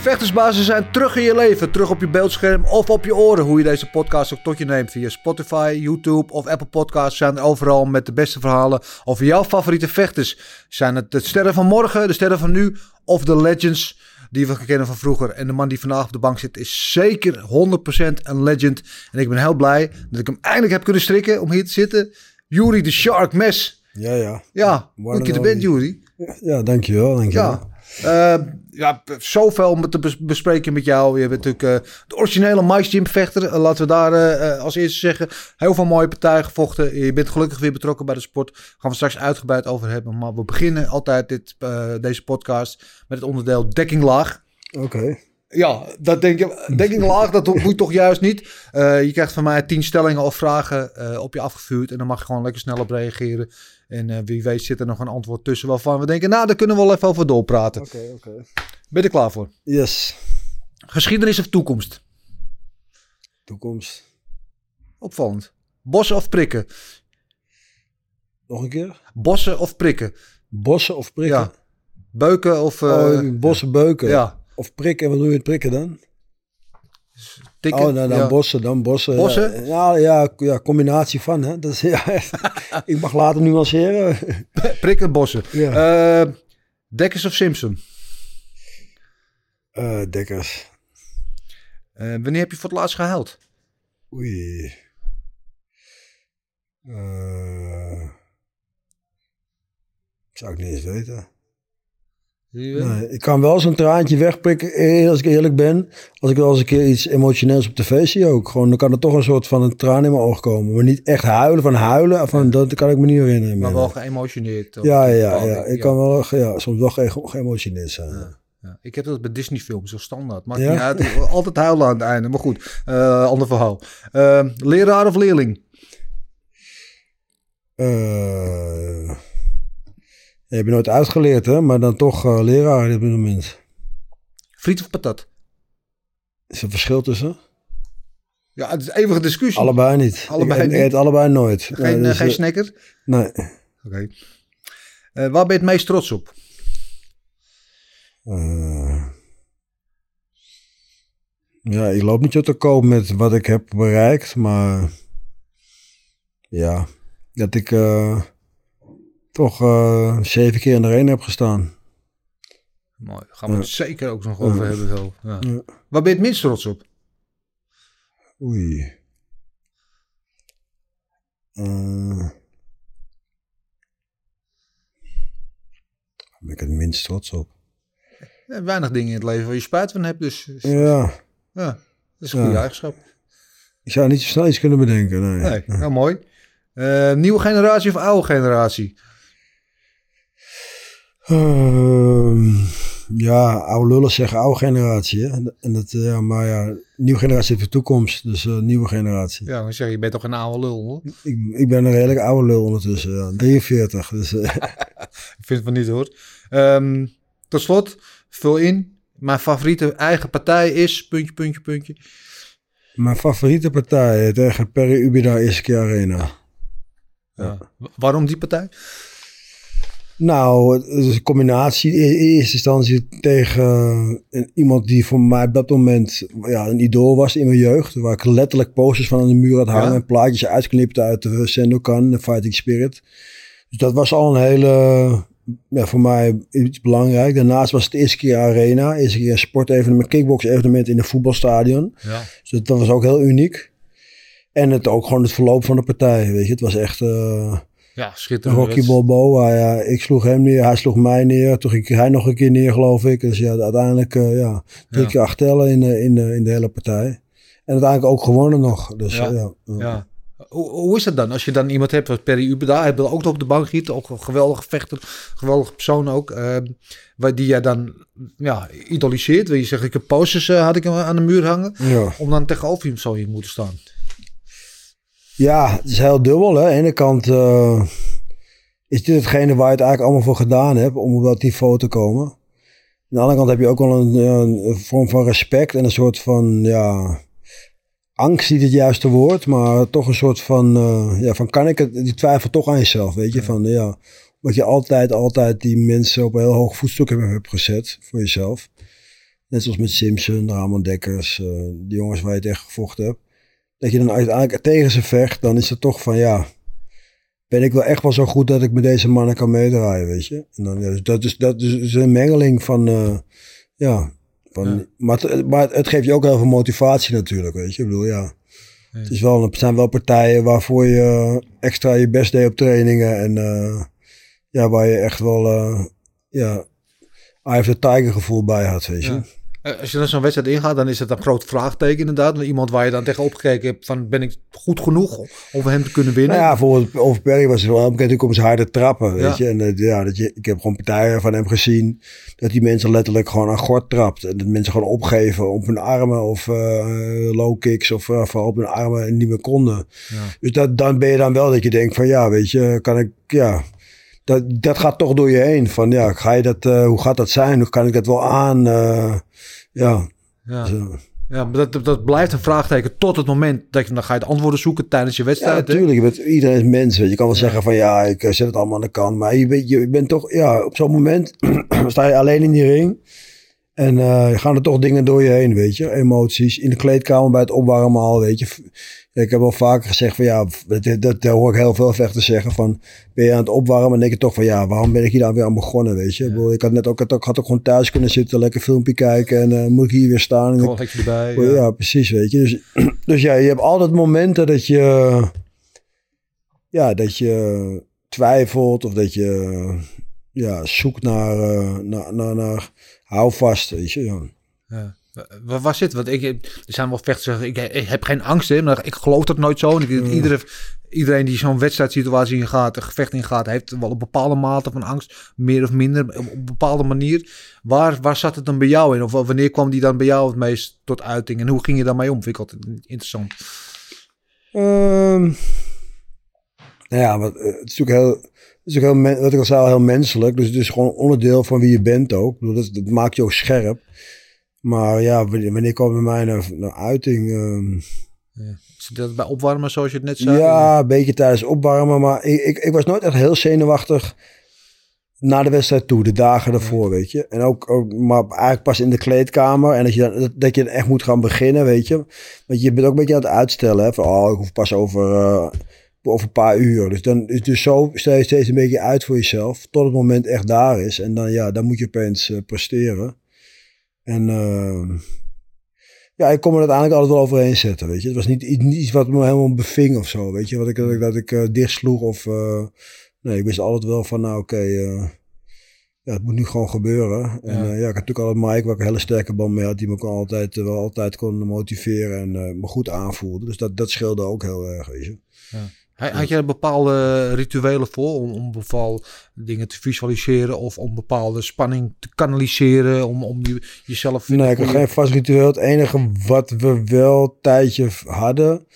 Vechtersbazen zijn terug in je leven, terug op je beeldscherm of op je oren. Hoe je deze podcast ook tot je neemt via Spotify, YouTube of Apple Podcasts zijn er overal met de beste verhalen over jouw favoriete vechters. Zijn het de sterren van morgen, de sterren van nu of de legends die we kennen van vroeger. En de man die vandaag op de bank zit is zeker 100% een legend. En ik ben heel blij dat ik hem eindelijk heb kunnen strikken om hier te zitten. Yuri de Shark Mes. Ja, ja. Ja, goed dat je er bent. Ja, dankjewel, dankjewel. Ja. Eh, ja, zoveel om te bes- bespreken met jou. Je bent natuurlijk eh, de originele Mice Gym vechter. Eh, laten we daar eh, als eerste zeggen. Heel veel mooie partijen gevochten. Je bent gelukkig weer betrokken bij de sport. Daar gaan we straks uitgebreid over hebben. Maar we beginnen altijd dit, deze podcast met het onderdeel dekking laag. Oké. Ja, dat denk je. Dekking laag, dat moet toch juist niet. Je krijgt van mij tien stellingen of vragen op je afgevuurd. En dan mag je gewoon lekker snel op reageren. En eh, wie weet zit er nog een antwoord tussen waarvan we denken... Nou, daar kunnen we wel even over doorpraten. Oké, oké. Ben je er klaar voor? Yes. Geschiedenis of toekomst? Toekomst. Opvallend. Bossen of prikken? Nog een keer? Bossen of prikken? Bossen of prikken? Ja. Beuken of... eh, oh, bossen beuken. ja. Of prikken, wat doe je met prikken dan? Tikken? oh, nou, dan ja. bossen, dan bossen. Bossen? Ja, ja, ja, combinatie van. Hè. Dat is, ja, ik mag later nuanceren. Prikken, bossen. Ja. Eh, Dekkers of Simpson? Eh, dekkers. Eh, wanneer heb je voor het laatst gehuild? Oei. Zou ik niet eens weten. Nee, ik kan wel zo'n traantje wegprikken, eh, als ik eerlijk ben. Als ik wel eens een keer iets emotioneels op tv zie ook. Gewoon, dan kan er toch een soort van een traan in mijn oog komen. Maar niet echt huilen van huilen. Van, dat kan ik me niet herinneren. Maar meer. wel geëmotioneerd. ja, ja, ja. Ik kan wel ja, soms wel ge geëmotioneerd zijn. Ja, ik heb dat bij Disney films, zo standaard. Maakt Ja? niet uit. Altijd huilen aan het einde. Maar goed, eh, ander verhaal. Eh, leraar of leerling? Eh, je hebt nooit uitgeleerd, hè? Maar dan toch eh, leraar op dit moment. Friet of patat? Is er verschil tussen? Ja, het is eeuwige discussie. Allebei niet. Allebei ik eet, allebei nooit. Geen, dus, geen eh, snacker? Nee. Oké. Waar ben je het meest trots op? Ja, ik loop niet zo te koop met wat ik heb bereikt, maar ja, dat ik toch eh, zeven keer in de arena heb gestaan. Mooi. Gaan we het zeker ook nog over hebben. Zo. Ja. Ja. Waar ben je het minst trots op? Oei. Daar ben ik het minst trots op. Ja, weinig dingen in het leven waar je spijt van hebt. Dus ja, Ja, dat is een goede Ja. eigenschap. ik zou niet zo snel iets kunnen bedenken. Nee. Nee, nou mooi. Eh, nieuwe generatie of oude generatie? Ehm, ja, oude lullen zeggen oude generatie. Hè? En dat, ja, maar ja, nieuwe generatie heeft de toekomst. Dus eh, nieuwe generatie. Ja, dan zeg je, je bent toch een oude lul hoor. Ik, ik ben een redelijk oude lul ondertussen. Ja. 43. Dus, eh, Ik vind het van niet hoor. Ehm, tot slot, vul in. Mijn favoriete eigen partij is... Puntje, puntje, puntje. mijn favoriete partij tegen Perry Ubida keer Arena. Ja. Wa- Waarom die partij? Nou, het is een combinatie. In eerste instantie tegen eh, iemand die voor mij op dat moment ja, een idool was in mijn jeugd. Waar ik letterlijk posters van aan de muur had hangen. Ja? En plaatjes uitgeknipt uit de Sendokan, de Fighting Spirit. Dus dat was al een hele, ja, voor mij iets belangrijk. Daarnaast was het de eerste keer Arena. Eerste keer sportevenement, kickbox evenement in een voetbalstadion. Ja. Dus dat, dat was ook heel uniek. En het ook gewoon het verloop van de partij. Weet je, het was echt... eh, Ja, schitterend. Rocky Balboa, ja, ik sloeg hem neer, hij sloeg mij neer. Toen ging hij nog een keer neer, geloof ik. Dus ja, uiteindelijk eh, ja, drie Ja. keer acht tellen in, de- in, de- in de hele partij. En uiteindelijk ook gewonnen nog. Dus Ja. ja. Hoe, hoe is dat dan? Als je dan iemand hebt als Perry Ubeda, hij heeft ook nog op de bank gieten, ook een geweldige vechter, geweldige persoon ook, eh, waar die jij dan ja, idoliseert. Wil je zeggen, ik heb posters eh, had ik hem aan de muur hangen, Ja. om dan tegenover hem zou je moeten staan. Ja, het is heel dubbel. Hè. Aan de ene kant, eh, is dit hetgene waar je het eigenlijk allemaal voor gedaan hebt om op dat niveau te komen? Aan de andere kant heb je ook wel een, een vorm van respect en een soort van, ja, angst niet het juiste woord, maar toch een soort van, uh, ja, van kan ik het, die twijfel toch aan jezelf, weet je, van ja, wat je altijd, altijd die mensen op een heel hoog voetstuk hebt gezet voor jezelf. Net zoals met Simpson, Ramon Dekkers, uh, die jongens waar je tegen gevochten hebt. Dat je dan uiteindelijk tegen ze vecht, dan is het toch van ja, ben ik wel echt wel zo goed dat ik met deze mannen kan meedraaien, weet je. En dan, ja, dus dat, is, dat is een mengeling van, uh, ja, van, Maar, het, maar het geeft je ook heel veel motivatie natuurlijk, weet je. Ik bedoel, ja. Het, is wel, het zijn wel partijen waarvoor je extra je best deed op trainingen. En uh, ja, waar je echt wel, uh, ja, Eye of the Tiger gevoel bij had, weet je. Eh, als je dan zo'n wedstrijd ingaat, dan is het een groot vraagteken inderdaad. Iemand waar je dan tegenop gekeken hebt van ben ik goed genoeg om voor hem te kunnen winnen? Nou ja, bijvoorbeeld over Perry was het wel bekend om zijn harde trappen, weet je. En uh, ja, dat je, ik heb gewoon partijen van hem gezien dat die mensen letterlijk gewoon aan gort trapt. En dat mensen gewoon opgeven op hun armen of uh, low kicks of uh, op hun armen en niet meer konden. Ja. Dus dat, dan ben je dan wel dat je denkt van ja, weet je, kan ik, ja... Dat, dat gaat toch door je heen. Van ja, ga je dat, hoe gaat dat zijn? Hoe kan ik dat wel aan? Ja. Ja. Ja, maar dat, dat blijft een vraagteken tot het moment dat je dan ga je de antwoorden zoeken tijdens je wedstrijd. Ja, natuurlijk. Je bent, iedereen is mens. Je kan wel zeggen van ja, ik eh, zet het allemaal aan de kant. Maar je bent, je bent toch, ja, op zo'n moment sta je alleen in die ring. En uh, gaan er toch dingen door je heen, weet je. Emoties. In de kleedkamer bij het opwarmen al, weet je ik heb wel vaker gezegd van ja, dat, dat, hoor ik heel veel vechters zeggen van ben je aan het opwarmen en denk je toch van ja, waarom ben ik hier dan weer aan begonnen, weet je. Ik had net ook, ik had ook gewoon thuis kunnen zitten, lekker filmpje kijken en uh, moet ik hier weer staan. Gewoon lekker erbij. Ja. ja. precies, weet je. Dus, dus ja, je hebt altijd momenten dat je, ja, dat je twijfelt of dat je ja, zoekt naar, uh, naar, naar, naar hou vast, weet je. Ja. ja. Waar, waar zit? Want ik, er zijn wel vechters ik, ik heb geen angst, hè, maar ik geloof dat nooit zo. En ik, mm. iedere, iedereen die zo'n wedstrijdsituatie ingaat, een gevecht ingaat, heeft wel een bepaalde mate van angst, meer of minder, op een bepaalde manier. Waar, waar zat het dan bij jou in? Of wanneer kwam die dan bij jou het meest tot uiting? En hoe ging je daarmee om? Vind ik altijd interessant. Um, nou ja, wat, het is natuurlijk heel, is heel, wat ik al zei, heel menselijk. Dus het is gewoon onderdeel van wie je bent ook. Dat, dat maakt je ook scherp. Maar ja, wanneer kwam bij mij naar, naar uiting? Um... Ja. Zit dat bij opwarmen, zoals je het net zei? Ja, een beetje tijdens opwarmen. Maar ik, ik, ik was nooit echt heel zenuwachtig naar de wedstrijd toe, de dagen ervoor, weet je. En ook, ook, maar eigenlijk pas in de kleedkamer. En dat je, dan, dat, je echt moet gaan beginnen, weet je. Want je bent ook een beetje aan het uitstellen. Hè, van, oh, ik hoef pas over, uh, over een paar uur. Dus dan is dus zo stel je steeds een beetje uit voor jezelf. Tot het moment echt daar is. En dan, ja, dan moet je opeens uh, presteren. En uh, ja, ik kon me uiteindelijk altijd wel overheen zetten, weet je. Het was niet, iets wat me helemaal beving of zo, weet je. Wat ik, dat ik, dat ik uh, dichtsloeg of... Uh, nee, ik wist altijd wel van, nou oké, okay, ja, het moet nu gewoon gebeuren. En ja, ja ik had natuurlijk altijd Mike, waar ik een hele sterke band mee had, die me kon altijd, wel altijd kon motiveren en me goed aanvoelde. Dus dat, dat scheelde ook heel erg, weet je. Ja. Had je er bepaalde rituelen voor om, om bepaalde dingen te visualiseren of om bepaalde spanning te kanaliseren, om, om je, jezelf... Nee, ik had geen vast ritueel. Het enige wat we wel een tijdje hadden,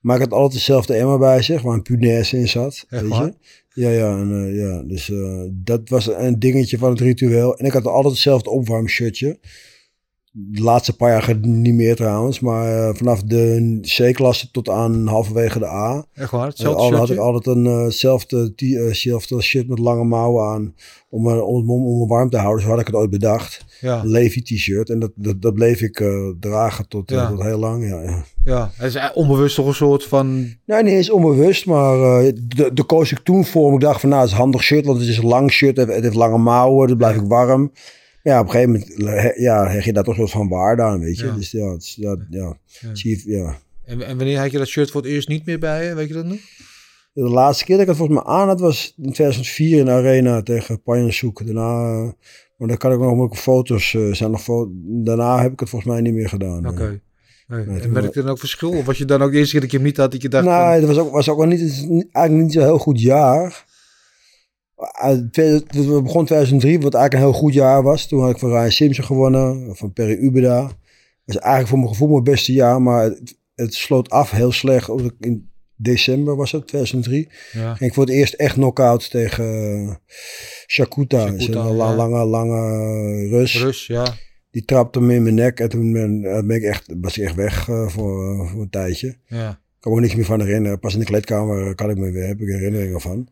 maar ik had altijd dezelfde emmer bij zich, waar een punaise in zat. weet je? Ja, ja, en, uh, ja. Dus uh, dat was een dingetje van het ritueel. En ik had altijd hetzelfde opwarmshirtje de laatste paar jaar niet meer trouwens. Maar uh, vanaf de C-klasse tot aan halverwege de A. Echt waar? Hetzelfde uh, had ik altijd eenzelfde uh, shirt met lange mouwen aan. Om, om, om, om me warm te houden. Zo had ik het ooit bedacht. Ja. Een Levi t-shirt. En dat, dat, dat bleef ik dragen tot, ja. tot heel lang. Ja, ja. ja, het is onbewust toch een soort van... Nee, niet eens onbewust. Maar de, de koos ik toen voor. Ik dacht van nou, het is handig shirt. Want het is een lang shirt. Het heeft lange mouwen. Dan blijf ik warm. Ja, op een gegeven moment ja, heb je daar toch wel van waarde aan, weet je. Dus ja, het, ja, ja. Je, ja. En, en wanneer had je dat shirt voor het eerst niet meer bij je? Weet je dat nog? De laatste keer dat ik het volgens mij aan had was in 2004 in de Arena tegen Panjansoek. Daarna, maar daar kan ik nog ook foto's, uh, zijn nog fo daarna heb ik het volgens mij niet meer gedaan. Oké. Okay. Nee. Nee, en merkte er dan ook verschil? Of was je dan ook de eerste keer dat je hem niet had, dat je dacht... Nee, van... dat was ook, was ook wel niet, eigenlijk niet zo heel goed jaar. We begon 2003, wat eigenlijk een heel goed jaar was. Toen had ik van Ryan Simpson gewonnen, van Perry Ubeda. Dat was eigenlijk voor mijn gevoel mijn beste jaar, maar het, het sloot af heel slecht. In december was het, 2003. Ja. Ging ik voor het eerst echt knock-out tegen uh, Shakuta. Shakuta, Is een ja. la- lange, lange Rus. Rus, ja. Die trapte me in mijn nek en toen ben, eh, ben ik echt, was ik echt weg eh, voor, eh, voor een tijdje. ja. Ik kan me ook niks meer van herinneren. Pas in de kleedkamer kan ik me weer, heb ik herinneringen van.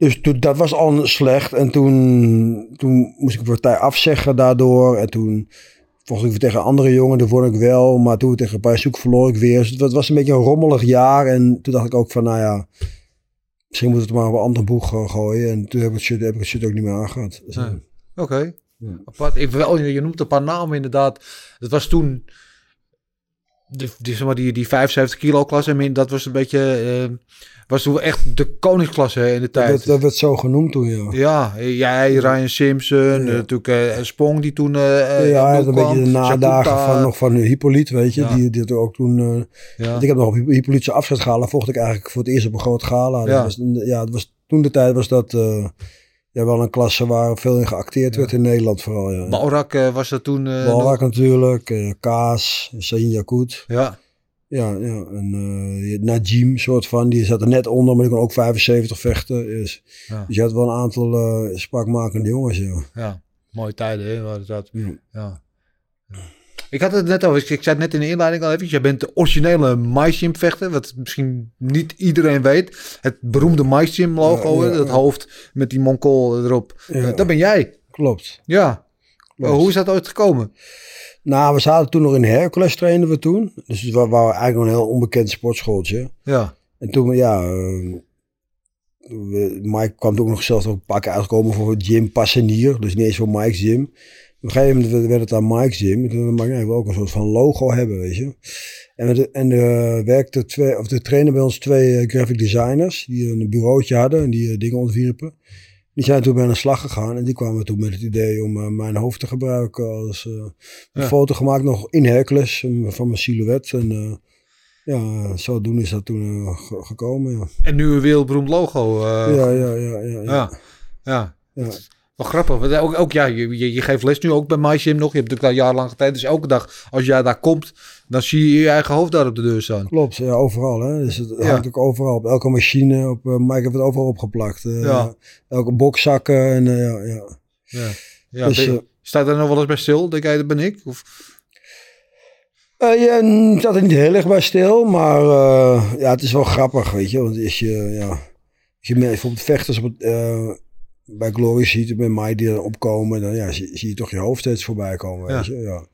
Dus toen, dat was al slecht. En toen, toen moest ik een partij afzeggen daardoor. En toen vocht ik weer tegen andere jongen. Daar won ik wel. Maar toen tegen een paar zoek verloor ik weer. Dus het was een beetje een rommelig jaar. En toen dacht ik ook van, nou ja... Misschien moet het maar op een ander boeg eh, gooien. En toen heb ik het shit, heb ik het shit ook niet meer aangehad. Dus, Nee. eh, Oké. Ja. Apart. Ik wel, je noemt een paar namen inderdaad. Dat was toen. De, die, zeg maar, die, die 75 kilo klasse. Dat was een beetje. eh, was toen echt de koningsklasse in de tijd. dat werd zo genoemd toen, ja. Ja, jij, Ryan Simpson, Ja. eh, natuurlijk eh, Spong die toen. ja, een beetje de nadagen van, nog van Hippolyte, weet je. Ja. Die, die ook toen... Ja. Ik heb nog op Hippolyte afscheid gala, vocht ik eigenlijk voor het eerst op een groot gala. Dat Ja. was, ja, het was, toen de tijd was dat ja, wel een klasse waar veel in geacteerd werd in Nederland vooral. Ja. Balrak eh, was dat toen. eh, Balrak nog- natuurlijk, eh, Kaas, Sahin Yakut. Ja, Ja, ja, en eh Najim soort van, die zat er net onder, maar die kon ook 75 vechten. Dus, Ja. dus je had wel een aantal eh spraakmakende jongens, ja. ja. Mooie tijden, hè? Waar dat. Ja. Ik had het net over, ik zei het net in de inleiding al even. Jij bent de originele MySim vechter, wat misschien niet iedereen weet. Het beroemde MySim logo, Ja, hè, ja, dat ja. hoofd met die Mongool erop. Eh, dat ben jij. Klopt. Ja. klopt. hoe is dat ooit gekomen? Nou, we zaten toen nog in Hercules trainen we toen. Dus wa- waren eigenlijk nog een heel onbekend sportschooltje. Ja. En toen, ja, eh, we- Mike kwam toen ook nog zelfs nog een paar keer uitgekomen voor Jim Passenier. Dus niet eens voor Mike's Gym. Op een gegeven moment werd- het dan Mike's Gym. En toen dacht ik, ja, ik wil ook een soort van logo hebben, weet je. En, we de, en er werkte twee, of de trainen bij ons twee eh, graphic designers. Die een bureautje hadden en die eh, dingen ontwierpen. Die zijn toen bij aan de slag gegaan. En die kwamen toen met het idee om eh, mijn hoofd te gebruiken. Als eh, een Ja. foto gemaakt nog in Hercules eh, van mijn silhouet. En eh, ja, zodoende is dat toen eh, ge- gekomen, ja. En nu een wereldberoemd logo. eh, Ja, ja, ja, ja. ja. ja. ja. Wel grappig. want Ook, ook ja, je, je, je geeft les nu ook bij MySim nog. Je hebt natuurlijk al jarenlang tijd. Dus elke dag als jij daar komt, dan zie je je eigen hoofd daar op de deur staan. Klopt, ja, overal. Hè? Dus het Ja. hangt ook overal op elke machine. Op, uh, Mike heeft het overal opgeplakt. eh, Ja. Elke bokszakken en eh, ja, ja. Ja. Dus, eh, staat er nog wel eens bij stil? Denk jij, dat ben ik? Of, Eh, ja, ik zat er niet heel erg bij stil, maar eh, ja, het is wel grappig, weet je. Want als je, ja, als je bijvoorbeeld vechters op het, eh, bij Glory ziet, bij mij die er opkomen, dan ja, zie, zie je toch je hoofd steeds voorbij komen, weet je. Ja.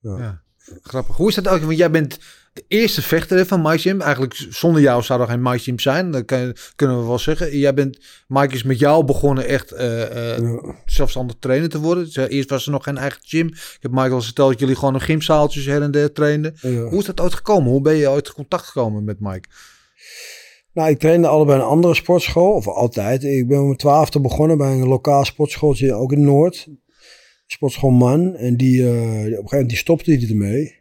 Ja. ja. Grappig. Hoe is dat ook? Want jij bent de eerste vechter van MySim. Eigenlijk zonder jou zou er geen MySim zijn. Dat kan, kunnen we wel zeggen. Jij bent, Mike is met jou begonnen echt eh, Ja. zelfstandig trainer te worden. Eerst was er nog geen eigen gym. Ik heb Michael al verteld dat jullie gewoon een gymzaaltjes her en der trainden. Ja. Hoe is dat ooit gekomen? Hoe ben je ooit in contact gekomen met Mike? Nou, ik trainde allebei een andere sportschool, of altijd. Ik ben om mijn twaalfde begonnen bij een lokaal sportschooltje, ook in Noord. Sportschool Man. En die, eh, op een gegeven moment die stopte die ermee.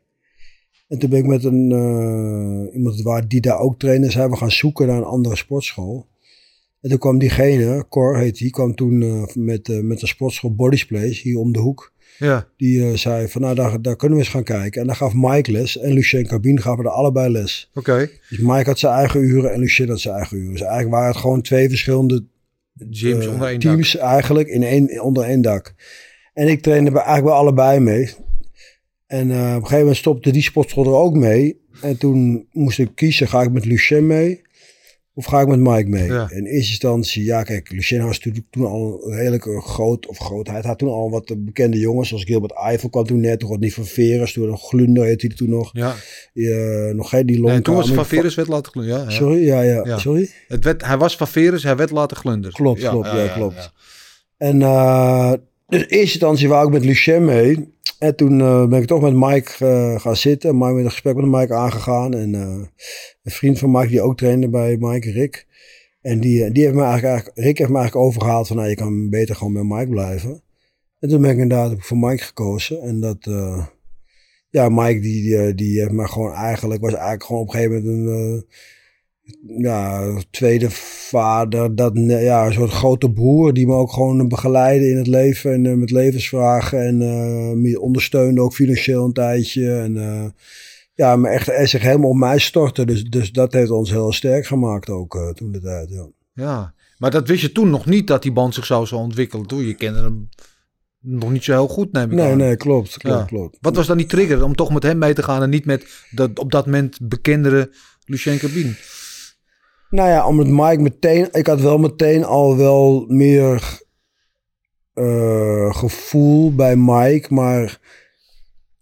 En toen ben ik met een, eh, iemand waar die daar ook trainde, zijn we gaan zoeken naar een andere sportschool. En toen kwam diegene, Cor heet die, kwam toen eh, met, met een sportschool Body's Place hier om de hoek. Ja. Die eh, zei van nou, daar, daar kunnen we eens gaan kijken. En dan gaf Mike les en Lucien Cabine gaven er allebei les. Oké. Dus Mike had zijn eigen uren en Lucien had zijn eigen uren. Dus eigenlijk waren het gewoon twee verschillende Gyms eh, onder één teams eigenlijk in één, onder één dak. En ik trainde bij, eigenlijk wel allebei mee. En eh, op een gegeven moment stopte die sportschool er ook mee. En toen moest ik kiezen, ga ik met Lucien mee of ga ik met Mike mee? Ja. In eerste instantie, ja kijk, Lucien was natuurlijk toen al een redelijk groot, of grootheid. Hij had toen al wat bekende jongens, zoals Gilbert Eiffel kwam toen net, toen wat niet van Veres, toen nog Glunder heette hij toen nog. Ja. Eh, nog geen die long. En toen was Van Verus werd laten glunderen. Ja, ja. Sorry, ja, ja, sorry. Het werd, hij was Van Verus, hij werd laten glunderen. Klopt, klopt, ja, klopt. En uh, dus in eerste instantie wou ik met Lucien mee. En toen uh, ben ik toch met Mike uh, gaan zitten. Mike met een gesprek met Mike aangegaan. En uh, een vriend van Mike die ook trainde bij Mike, Rick. En die, die heeft me eigenlijk, eigenlijk, Rick heeft me eigenlijk overgehaald van, nou, je kan beter gewoon bij Mike blijven. En toen ben ik inderdaad voor Mike gekozen. En dat, ja, Mike die, die, die heeft me gewoon eigenlijk, was eigenlijk gewoon op een gegeven moment een, ja, tweede vader, dat, ja, een soort grote broer die me ook gewoon begeleidde in het leven en uh, met levensvragen en uh, me ondersteunde ook financieel een tijdje. En uh, ja, maar echt er zich helemaal op mij storten. Dus, dus dat heeft ons heel sterk gemaakt ook toen de tijd. Ja. ja, maar dat wist je toen nog niet dat die band zich zou zo ontwikkelen. Toen je kende hem nog niet zo heel goed, neem ik nee, aan. Nee, klopt, klopt, klopt. Wat was dan die trigger om toch met hem mee te gaan en niet met dat op dat moment bekendere Lucien Cabine? Nou ja, omdat Mike meteen... Ik had wel meteen al wel meer uh, gevoel bij Mike, maar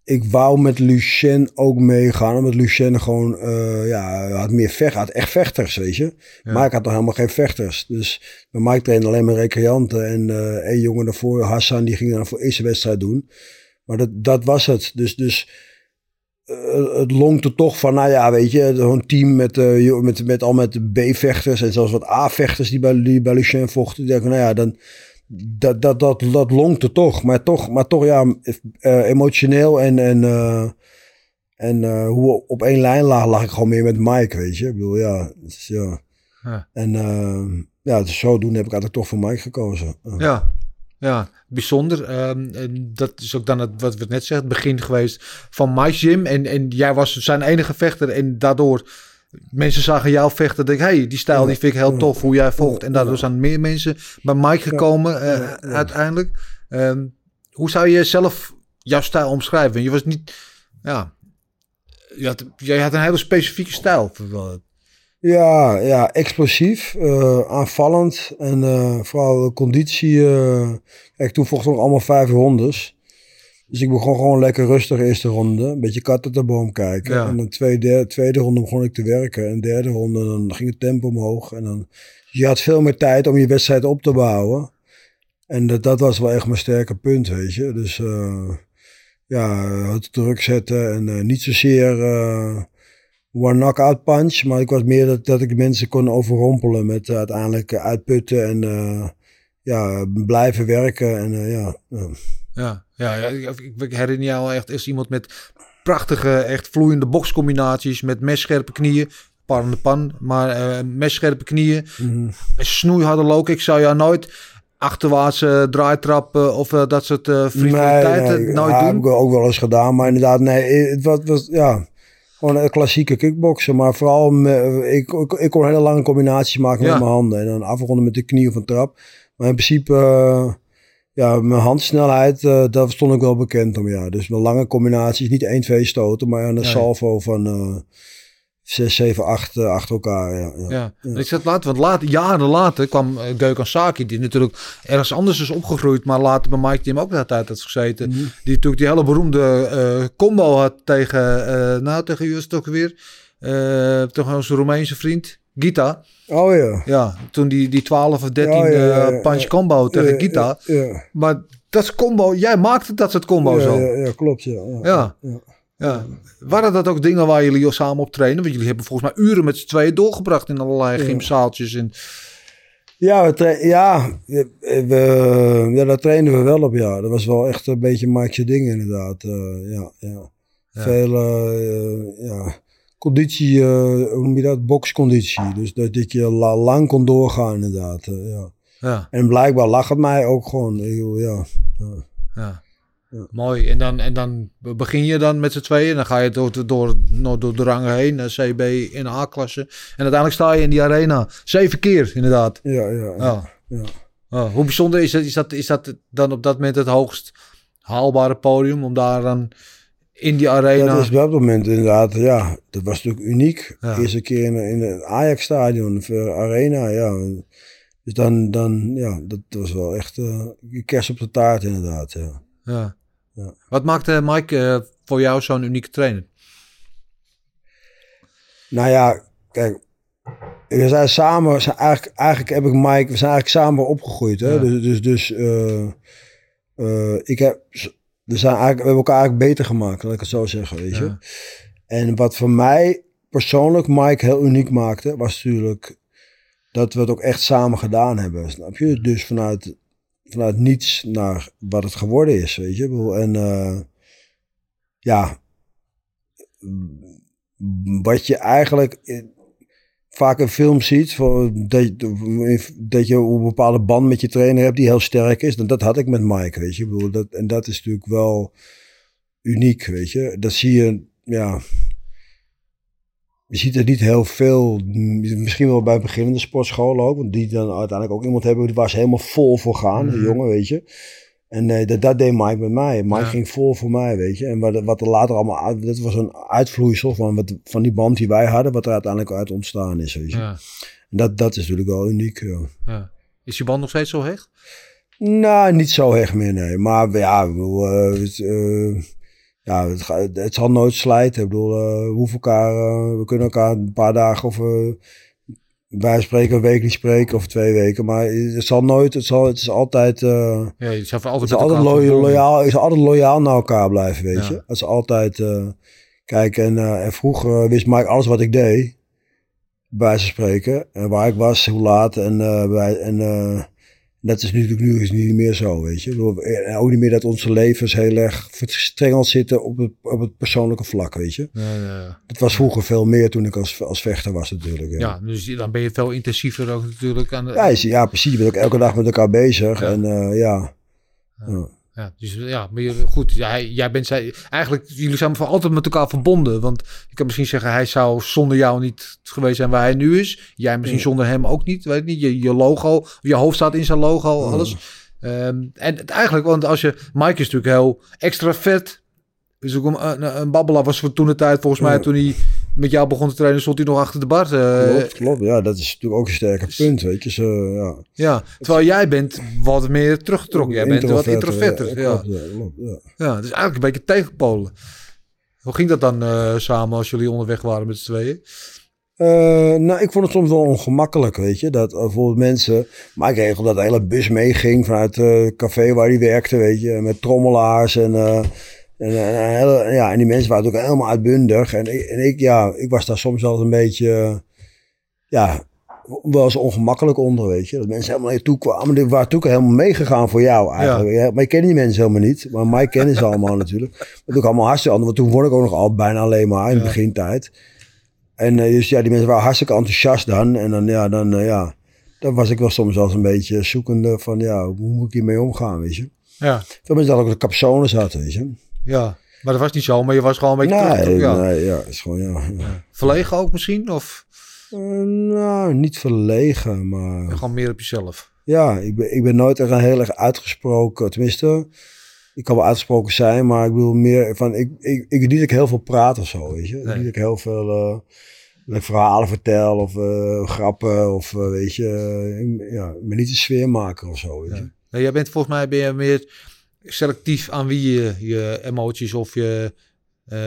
ik wou met Lucien ook meegaan. Omdat Lucien gewoon, uh, ja, had meer vecht, had echt vechters, weet je. Ja. Mike had nog helemaal geen vechters. Dus bij Mike trainde alleen maar recreanten. En uh, een jongen daarvoor, Hassan, die ging dan voor eerste wedstrijd doen. Maar dat, dat was het. Dus, dus het longte toch van, nou ja, weet je, een team met, uh, met, met al met B-vechters en zelfs wat A-vechters die bij, die bij Lucien vochten. Die nou ja, dan dat, dat, dat, dat lonkte toch. Maar toch, maar toch ja, uh, emotioneel en, en, uh, en hoe op één lijn lag, lag ik gewoon meer met Mike, weet je. Ik bedoel, ja. Dus, ja. ja. En ja, dus zodoende heb ik eigenlijk toch voor Mike gekozen. Ja, ja, bijzonder. Um, en dat is ook dan het, wat we net zeggen, het begin geweest van Mike's Gym. En, en jij was zijn enige vechter en daardoor mensen zagen jou vechten. Denk, hey, die stijl die vind ik heel tof hoe jij volgt. En daardoor zijn meer mensen bij Mike gekomen uh, uiteindelijk. Um, hoe zou je zelf jouw stijl omschrijven? Je was niet, ja, je had, jij had een hele specifieke stijl. Ja, ja, explosief, uh, aanvallend en uh, vooral conditie. Uh, kijk, toen vochten nog allemaal vijf rondes. Dus ik begon gewoon lekker rustig eerste ronde. Een beetje kat uit de boom kijken. En dan tweede, tweede ronde begon ik te werken. En derde ronde dan ging het tempo omhoog. En dan, je had veel meer tijd om je wedstrijd op te bouwen. En dat, dat was wel echt mijn sterke punt, weet je. Dus ja, het druk zetten en niet zozeer one knockout punch. Maar ik was meer dat, dat ik mensen kon overrompelen met uiteindelijk uitputten en ja, blijven werken. En ja, ja, ja, ja ik, herinner je al echt is iemand met prachtige, echt vloeiende bokscombinaties met messcherpe knieën. Parende pan, maar uh, messcherpe knieën. Mm. Snoeiharde look. Ik zou jou nooit achterwaartse draaitrappen of uh, dat soort uh, nee, nee. nooit ja, doen. heb ik ook wel eens gedaan, maar inderdaad, nee, het was, was ja, gewoon een klassieke kickboksen. Maar vooral, me, ik, ik, ik, kon hele lange combinaties maken ja. met mijn handen en dan afronden met de knie of een trap. Maar in principe ja, mijn handsnelheid, uh, daar stond ik wel bekend om. Ja. Dus mijn lange combinaties, niet 1, 2 stoten, maar een salvo van 6, 7, 8 uh, achter elkaar. Ja, ja. ja. ik zat later, want later, jaren later kwam Geukan Saki, die natuurlijk ergens anders is opgegroeid, maar later bij Mike Team ook de tijd had gezeten. Mm -hmm. Die natuurlijk die hele beroemde uh, combo had tegen, uh, nou tegen ook weer? Toch onze Roemeense vriend, Gita. Oh ja. Ja, toen die, die 12 of 13 ja, ja, ja, punch combo tegen Gita. Maar dat is combo, jij maakte dat soort combo's al. Ja, ja, klopt. Ja. Ja. Ja. Waren dat ook dingen waar jullie samen op trainen? Want jullie hebben volgens mij uren met z'n tweeën doorgebracht in allerlei gymzaaltjes. En... Ja, we ja, we, ja, daar trainen we wel op. Ja, dat was wel echt een beetje Mike's ding inderdaad. Uh, ja, ja. Veel, uh, ja conditie, uh, hoe noem je dat? Boxconditie. Dus dat, dat je la, lang kon doorgaan inderdaad. Ja. Ja. En blijkbaar lag het mij ook gewoon. Ja. ja. Ja. Mooi. En dan, en dan begin je dan met z'n tweeën. Dan ga je door, door, door, door de rangen heen. Naar CB in A-klasse. En uiteindelijk sta je in die arena. Zeven keer, inderdaad. Ja, ja. ja. ja. Oh, hoe bijzonder is dat, is, dat, is dat dan op dat moment het hoogst haalbare podium? Om daar dan in die arena... Ja, dat is op dat moment inderdaad. Ja, dat was natuurlijk uniek. Eerste keer in, in het Ajax-stadion. Arena, ja. Dus dan, dan ja, dat was wel echt uh, kerst op de taart inderdaad, ja. Ja. ja. Wat maakte Mike uh, voor jou zo'n unieke trainer? Nou ja, kijk, we zijn samen, we zijn eigenlijk, eigenlijk heb ik Mike, we zijn eigenlijk samen opgegroeid. Hè? Ja. Dus, dus, dus uh, uh, ik heb, we, zijn eigenlijk, we hebben elkaar eigenlijk beter gemaakt, laat ik het zo zeggen, weet je. Ja. En wat voor mij persoonlijk Mike heel uniek maakte, was natuurlijk dat we het ook echt samen gedaan hebben, snap je? Dus vanuit vanuit niets naar wat het geworden is, weet je. En uh, ja, wat je eigenlijk vaak in film ziet, voor, dat, dat je een bepaalde band met je trainer hebt die heel sterk is. En dat had ik met Mike, weet je. Bedoel, dat, en dat is natuurlijk wel uniek, weet je. Dat zie je, ja, je ziet er niet heel veel, misschien wel bij beginnende sportscholen ook, want die dan uiteindelijk ook iemand hebben waar ze helemaal vol voor gaan, mm. jongen, weet je. En uh, dat, dat deed Mike met mij. Mike ging vol voor mij, weet je. En wat, wat er later allemaal dat was een uitvloeisel van, wat, van die band die wij hadden, wat er uiteindelijk uit ontstaan is, weet je. Ja. En dat, dat is natuurlijk wel uniek. Ja. Is je band nog steeds zo hecht? Nou, niet zo hecht meer, nee. Maar ja, uh, het, uh, ja, het, het, zal nooit slijten. Ik bedoel, uh, we hoeven elkaar, we kunnen elkaar een paar dagen of wij spreken een week niet spreken of twee weken. Maar het zal nooit, het, zal, het is altijd. Ja, je zal altijd, het altijd loyaal, is altijd loyaal naar elkaar blijven, weet je. Het is altijd. Kijk, en, en vroeger wist Mike alles wat ik deed. Bij ze spreken. En waar ik was, hoe laat. En, bij, en dat is natuurlijk nu is niet meer zo, weet je. En ook niet meer dat onze levens heel erg verstrengeld zitten op het, op het persoonlijke vlak, weet je. Ja, ja, Het was vroeger veel meer toen ik als, als vechter was natuurlijk. Ja. ja. dus dan ben je veel intensiever ook natuurlijk. Aan de... ja, ja, precies. Je bent ook elke dag met elkaar bezig. En uh, ja. Ja, dus ja, maar goed, jij, jij bent zij, eigenlijk, jullie zijn voor altijd met elkaar verbonden. Want je kan misschien zeggen, hij zou zonder jou niet geweest zijn waar hij nu is. Jij misschien zonder hem ook niet, weet niet. Je, je logo, je hoofd staat in zijn logo, alles. Um, en het, eigenlijk, want als je, Mike is natuurlijk heel extra vet. Dus ook een, een, babbelaar was voor toen de tijd, volgens mij, toen hij met jou begon te trainen, stond hij nog achter de bar. Uh, klopt, klopt. Ja, dat is natuurlijk ook een sterker punt, weet je. Zo, ja. ja, terwijl jij bent wat meer teruggetrokken. Jij bent wat introverter. Ja, ja. Klopt, ja, ja. dus eigenlijk een beetje tegenpolen. Hoe ging dat dan uh, samen als jullie onderweg waren met z'n tweeën? Uh, nou, ik vond het soms wel ongemakkelijk, weet je. Dat bijvoorbeeld mensen... Maar ik regel dat de hele bus meeging vanuit het café waar hij werkte, weet je. Met trommelaars en... En, en, ja, en die mensen waren ook helemaal uitbundig. En, en ik, ja, ik was daar soms wel een beetje, ja, wel eens ongemakkelijk onder, weet je. Dat mensen helemaal naar je toe kwamen. Die waren toen helemaal meegegaan voor jou eigenlijk. Ja. Maar ik ken die mensen helemaal niet. Maar mij kennen ze allemaal natuurlijk. Dat ook allemaal hartstikke anders. Want toen word ik ook nog al bijna alleen maar in de begintijd. En uh, dus ja, die mensen waren hartstikke enthousiast dan. En dan, ja, dan, ja, dan was ik wel soms wel eens een beetje zoekende van, ja, hoe moet ik hiermee omgaan, weet je. Ja. Veel mensen dat ook de capsones hadden, weet je. Ja, maar dat was niet zo, maar je was gewoon een beetje nee, terug, ja. Nee, ja, is gewoon, ja, ja. Verlegen ook misschien, of? Uh, nou, niet verlegen, maar... gewoon meer op jezelf. Ja, ik ben, ik ben nooit echt heel erg uitgesproken, tenminste... Ik kan wel uitgesproken zijn, maar ik wil meer van... Ik, ik, ik niet dat ik heel veel praat of zo, weet je. Nee. Niet dat ik heel veel... Uh, verhalen vertel of uh, grappen of weet je, ja, maar niet een sfeermaker of zo. Weet je. Ja. jij bent volgens mij ben je meer selectief aan wie je je emoties of je uh,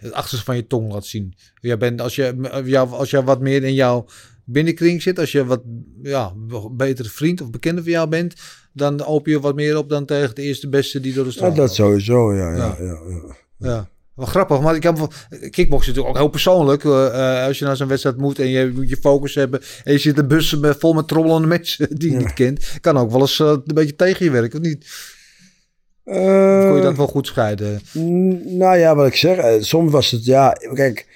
het achterste van je tong laat zien. Jij bent, als, je, jou, als je wat meer in jouw binnenkring zit, als je wat ja, betere vriend of bekende van jou bent, dan open je wat meer op dan tegen de eerste beste die door de straat Ja, dat sowieso, ja. ja, ja. ja, ja. Wel grappig, maar ik heb kickboksen natuurlijk ook heel persoonlijk. Uh, als je naar zo'n wedstrijd moet en je moet je focus hebben en je zit een bus vol met trollende mensen die je niet kent, kan ook wel eens uh, een beetje tegen je werken, of niet? Uh, kon je dat wel goed scheiden? Nou ja, wat ik zeg, eh, soms was het, ja, kijk,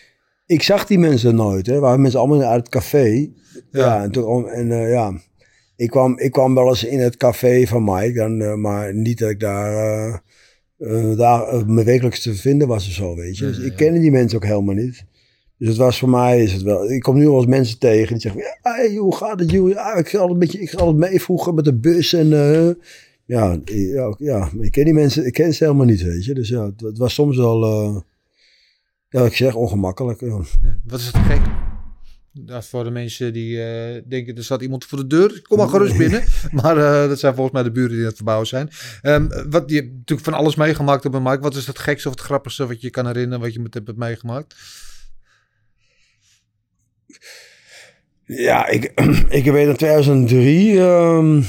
ik zag die mensen nooit, hè. Waren mensen allemaal uit het café. Ja, en, toen, en uh, ja, ik kwam, ik kwam wel eens in het café van Mike, dan, uh, maar niet dat ik daar, daar me wekelijks te vinden was of zo, weet je. Dus ik kende die mensen ook helemaal niet. Dus het was voor mij, is het wel. Ik kom nu wel eens mensen tegen die zeggen: ja, hey, hoe gaat het, joh? Ja, ik ga altijd een beetje, ik ga altijd mee vroeger met de bus en ja, ja, ja, ik ken die mensen, ik ken ze helemaal niet, weet je. Dus ja, het, was soms wel, uh, ja, ik zeg ongemakkelijk. Ja. wat is het gek? Dat voor de mensen die uh, denken, er staat iemand voor de deur. Kom maar gerust binnen. maar uh, dat zijn volgens mij de buren die aan het verbouwen zijn. Um, wat, je hebt natuurlijk van alles meegemaakt op een markt. Wat is het gekste of het grappigste wat je kan herinneren, wat je met hebt meegemaakt? Ja, ik, ik weet in 2003... Um,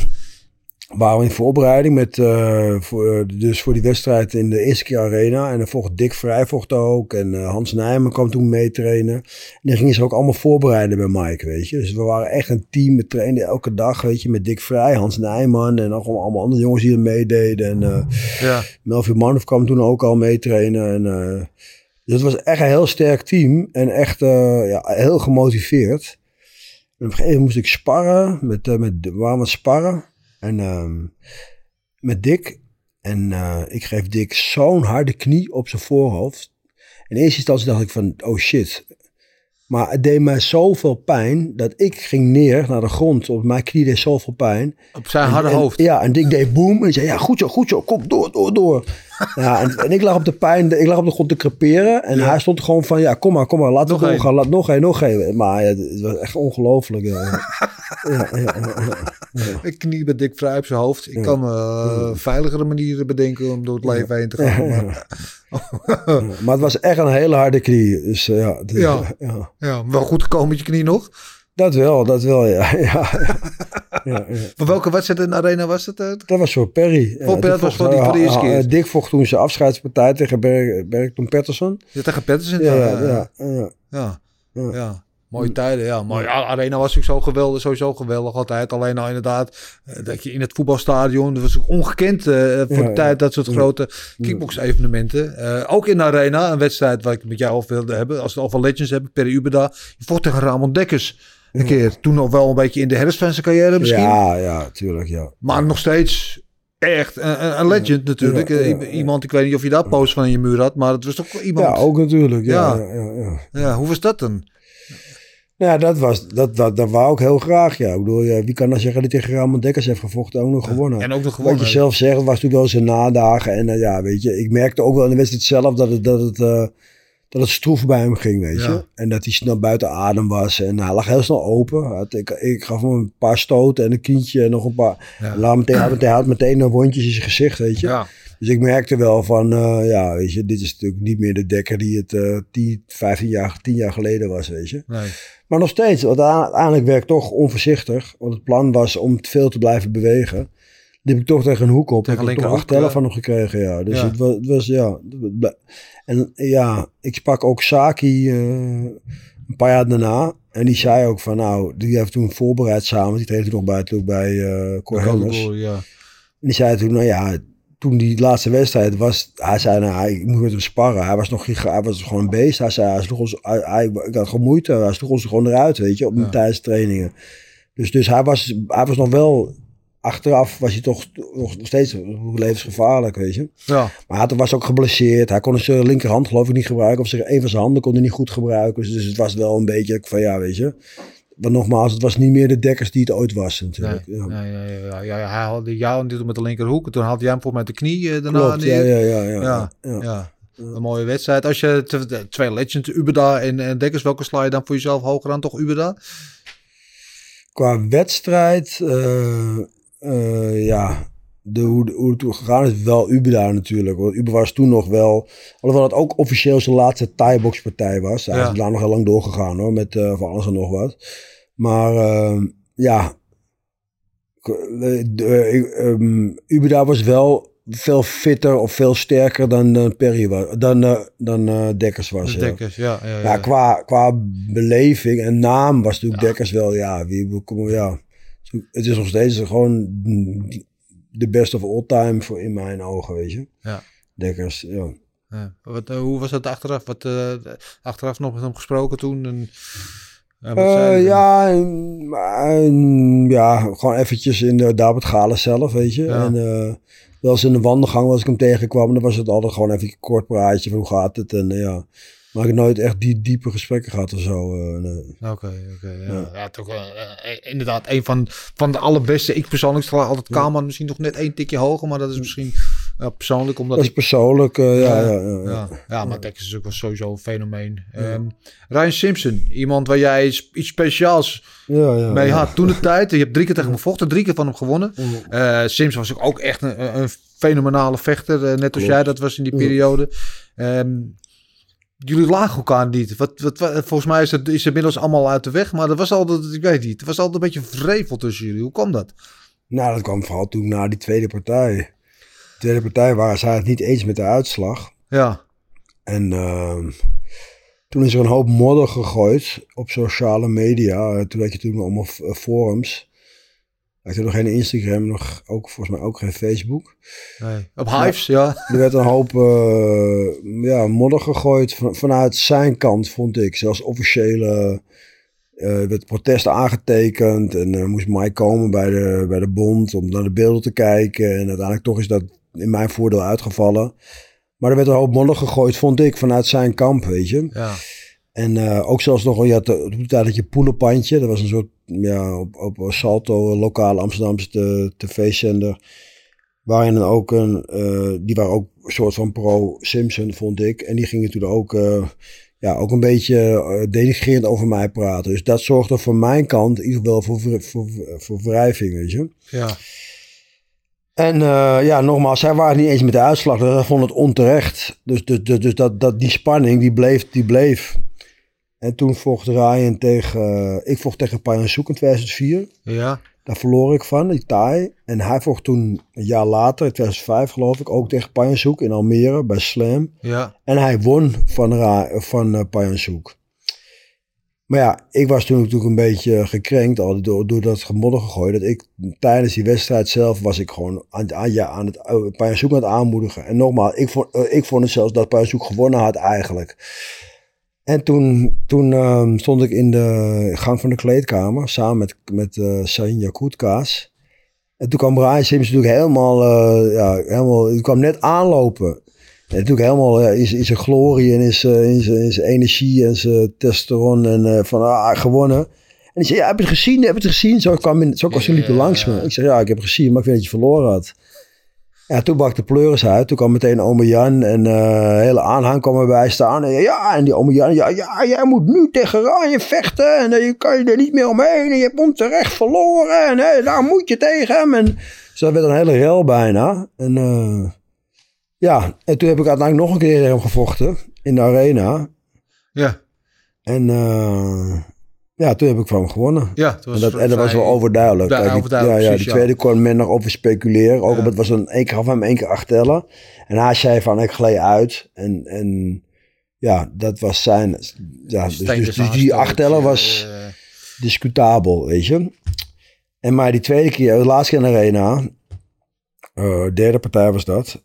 waren we in voorbereiding met, uh, voor, dus voor die wedstrijd in de eerste keer arena. En dan vocht Dick Vrij vocht ook. En uh, Hans Nijman kwam toen meetrainen. En dan gingen ze ook allemaal voorbereiden bij Mike, weet je. Dus we waren echt een team. We trainden elke dag, weet je, met Dick Vrij, Hans Nijman. En nog allemaal andere jongens die er meededen. En uh, ja. Melvin Manhoef kwam toen ook al meetrainen. En, dus het was echt een heel sterk team. En echt ja, heel gemotiveerd. En op een gegeven moment moest ik sparren. Met, met, waar we sparren. En um, met Dick. En uh, ik geef Dick zo'n harde knie op zijn voorhoofd. In eerste instantie dacht ik van, oh shit. Maar het deed mij zoveel pijn dat ik ging neer naar de grond. Op mijn knie deed zoveel pijn. Op zijn harde En- hoofd. Ja, en Dick deed boem. En zei, ja, goed zo, goed zo, kom door, door, door. Ja, en, en ik lag op de pijn, ik lag op de grond te creperen. En hij stond gewoon van, ja, kom maar, kom maar, laat Nog het doorgaan. Laat nog één, nog één. Maar ja, het was echt ongelooflijk. Ja, ja. Ik knie bij Dick vrij op zijn hoofd. Ik kan eh, veiligere manieren bedenken om door het leven heen te gaan. Maar, Maar het was echt een hele harde knie. Ja, dus, Ja. ja. ja, wel goed gekomen met je knie nog. Dat wel, dat wel, ja. ja, ja. Van welke wedstrijd in de arena was het? eh? Dat was voor Perry. Voor Perry, dat was voor die- voor de eh, eerste eh, keer. Dick vocht toen zijn afscheidspartij tegen Berg, Bergton Pettersson. Ja, tegen Patterson. Ja, Ja, ja, ja. Mooie tijden, ja. Maar arena was natuurlijk zo geweldig, sowieso geweldig altijd. Alleen nou inderdaad, eh, dat je in het voetbalstadion, dat was ook ongekend eh, voor Ja, de tijd dat soort ja. grote kickbox-evenementen. Eh, ook in de arena, een wedstrijd waar ik met jou over wilde hebben. Als we het over Legends hebben, Perry Ubeda. Je vocht tegen Ramon Dekkers een keer. Toen nog wel een beetje in de herfst van zijn carrière misschien. Ja, ja, tuurlijk, ja. Maar nog steeds echt een, een- legend natuurlijk. Iemand, ik weet niet of je daar post van in je muur had, maar het was toch iemand. Ja, ook natuurlijk. Ja, Ja. ja. Hoe was dat dan? Ja, dat was, dat, dat, dat wou ik heel graag, ja. Ik bedoel, ja, wie kan dan zeggen dat hij tegen Ramon Dekkers heeft gevochten ook nog gewonnen? En ook nog Wat gewonnen. je zelf zegt, het was natuurlijk wel zijn nadagen. En eh, ja, weet je, ik merkte ook wel in de wedstrijd zelf dat het, dat het, eh, dat het stroef bij hem ging, weet Ja. je. En dat hij snel buiten adem was. En hij lag heel snel open. Ik, ik gaf hem een paar stoten en een kindje en nog een paar... Ja. Laat meteen, had meteen, had meteen een wondjes in zijn gezicht, weet je. Ja, Dus ik merkte wel van, eh, ja, weet je, dit is natuurlijk niet meer de dekker die het eh 10, 15 jaar, 10 jaar geleden was, weet je. nee. Maar nog steeds, want uiteindelijk werd ik toch onvoorzichtig. Want het plan was om veel te blijven bewegen. Die heb ik toch tegen een hoek op. Tegen ik heb toch linkerhoek, acht tellen van hem gekregen, ja. Dus Ja. Het, was, het was, ja. En ja, ik sprak ook Saki eh, een paar jaar daarna. En die zei ook van, nou, die heeft toen voorbereid samen. Die trainde nog bij, toen bij Cor Helmers. Ja. En die zei toen, nou ja, toen die laatste wedstrijd was, hij zei, nou, ik moet met hem sparren. Hij was nog hij was gewoon een beest. Hij zei, hij sloeg ons, hij, hij- ik had gewoon moeite. Hij sloeg ons gewoon eruit, weet je, op Ja. tijdens trainingen. Dus, dus hij, was, hij was nog wel, achteraf was hij toch nog steeds levensgevaarlijk, weet je. Ja. Maar hij was ook geblesseerd. Hij kon zijn linkerhand geloof ik niet gebruiken. Of zijn, een van zijn handen kon hij niet goed gebruiken. Dus, dus het was wel een beetje van, ja, weet je. Maar nogmaals, het was niet meer de dekkers die het ooit was Nee, natuurlijk. ja. ja, ja, ja, ja, ja, hij haalde jou en dit met de linkerhoek. En toen haalde jij hem voor met de knie eh, daarna Klopt, ja, neer. ja, ja. ja, Ja, ja. ja. Een mooie wedstrijd. Als je de twee legends, Ubeda en, en Dekkers, welke sla je dan voor jezelf hoger aan? Toch Ubeda? Qua wedstrijd, eh, eh, ja, de, hoe, hoe het gegaan is, wel Ubeda natuurlijk. Want Uber was toen nog wel, alhoewel het ook officieel zijn laatste Thai-boxpartij was. Hij Ja. is daar nog heel lang doorgegaan hoor, met eh, van alles en nog wat. Maar eh, ja, ik, ehm, Ubeda was wel veel fitter of veel sterker dan Perry was, dan, eh, dan Dekkers was. De. Dekkers, ja. ja, ja. Ja, qua, qua beleving en naam was natuurlijk. Dekkers wel, ja, wie, ja. Het is nog steeds gewoon de best of all time voor in mijn ogen, weet je. Ja. Dekkers, ja. Ja. Wat, eh, hoe was dat achteraf? Wat, eh, achteraf nog met hem gesproken toen? En, Eh, ja, en- ja, gewoon eventjes in de, het galen zelf, weet je. Ja. En wel eens in de wandelgang als ik hem tegenkwam, dan was het altijd gewoon even een kort praatje van hoe gaat het en ja. Maar ik heb nooit echt die diepe gesprekken gehad of zo. eh, nee. Oké, oké. ja. Ja. Ja. toch wel, eh, eh, inderdaad een van, van de allerbeste. Ik persoonlijk sla altijd Kaman misschien nog net één tikje hoger, maar dat is misschien ja, persoonlijk omdat Dat is ik... persoonlijk, eh, ja, Ja, ja, ja, ja. Ja, ja, maar Dekkers is ook wel sowieso een fenomeen. Ehm, Ryan Simpson, iemand waar jij iets speciaals Ja, ja, mee ja. had toen de tijd. Je hebt drie keer tegen hem gevochten, drie keer van hem gewonnen. Eh Simpson was ook echt een, een fenomenale vechter, net als Klopt. jij dat was in die Ja. periode. Ehm, jullie lagen elkaar niet. Wat, wat, wat- volgens mij is het is inmiddels allemaal uit de weg, maar er was altijd, ik weet niet, er was altijd een beetje vrevel tussen jullie. Hoe kwam dat? Nou, dat kwam vooral toen na die tweede partij. De tweede partij waren zij het niet eens met de uitslag. Ja, En ehm, toen is er een hoop modder gegooid op sociale media. Eh, Toen had je toen allemaal eh, forums. Had je nog geen Instagram, nog ook, volgens mij ook geen Facebook. nee. op Hives, ja. Er werd een hoop eh, ja, modder gegooid van, vanuit zijn kant, vond ik. Zelfs officiële eh werd protest aangetekend. En moest Mike komen bij de, bij de bond om naar de beelden te kijken. En uiteindelijk toch is dat in mijn voordeel uitgevallen. Maar er werd een hoop modder gegooid, vond ik, vanuit zijn kamp, weet je. ja. En uh, ook zelfs nog, je had op de tijd dat je Poelenpandje, dat was een soort, ja, op, op Salto, lokale Amsterdamse tv-zender. Waarin dan ook een, uh, die waren ook een soort van pro-Simpson, vond ik. En die gingen toen ook, uh, ja, ook een beetje denigrerend over mij praten. Dus dat zorgde voor mijn kant in ieder geval voor, voor, voor wrijving, weet je. Ja. En uh, ja, nogmaals, zij waren niet eens met de uitslag. Dus vond het onterecht. Dus, dus, dus, dus dat, dat, die spanning, die bleef, die bleef. En toen vocht Ryan tegen... Uh, ik vocht tegen Payansouk in 2004. Ja. Daar verloor ik van, die taai. En hij vocht toen een jaar later, in 2005 geloof ik, ook tegen Payansouk in Almere bij Slam. Ja. En hij won van, Ra van uh, Payansouk. Maar ja, ik was toen natuurlijk een beetje gekrenkt al door, door dat gemodder gegooid. Dat ik tijdens die wedstrijd zelf was ik gewoon aan, aan, ja, aan het Payansouk aan het aanmoedigen. En nogmaals, ik vond, uh, ik vond het zelfs dat Payansouk gewonnen had eigenlijk. En toen, toen um, stond ik in de gang van de kleedkamer samen met, met uh, Sahin. En toen kwam Brian Sims natuurlijk helemaal, uh, ja, helemaal, die kwam net aanlopen. En natuurlijk helemaal ja, in, in zijn glorie en in zijn, in zijn, energie en zijn testosteron en uh, van ah, gewonnen. En die zei, ja, heb je het gezien? Heb je het gezien? Zo kwam in, zo kwam ze liepen langs me. Ik zei, ja, ik heb het gezien, maar ik weet dat je verloren had. Ja, toen bak de pleuris uit. Toen kwam meteen ome Jan en uh, hele aanhang kwam erbij staan. En ja, en die ome Jan, ja, ja, jij moet nu tegen Ryan vechten. En uh, je kan je er niet meer omheen. En je hebt onterecht verloren. En uh, daar moet je tegen hem. En dus dat werd een hele rel bijna. En uh, ja, en toen heb ik uiteindelijk nog een keer tegen hem gevochten. In de arena. Ja. En ja, toen heb ik van hem gewonnen. Ja, en dat, en dat was wel overduidelijk. Ja, die, overduidelijk, ja, die tweede kon men nog over speculeren. Ook omdat het was een keer gaf hem één keer acht tellen. En hij zei van ik gleed uit. En, en ja, dat was zijn. Ja, dus, dus, dus die acht tellen was discutabel, weet je. En maar die tweede keer, de laatste keer in de arena, uh, derde partij was dat.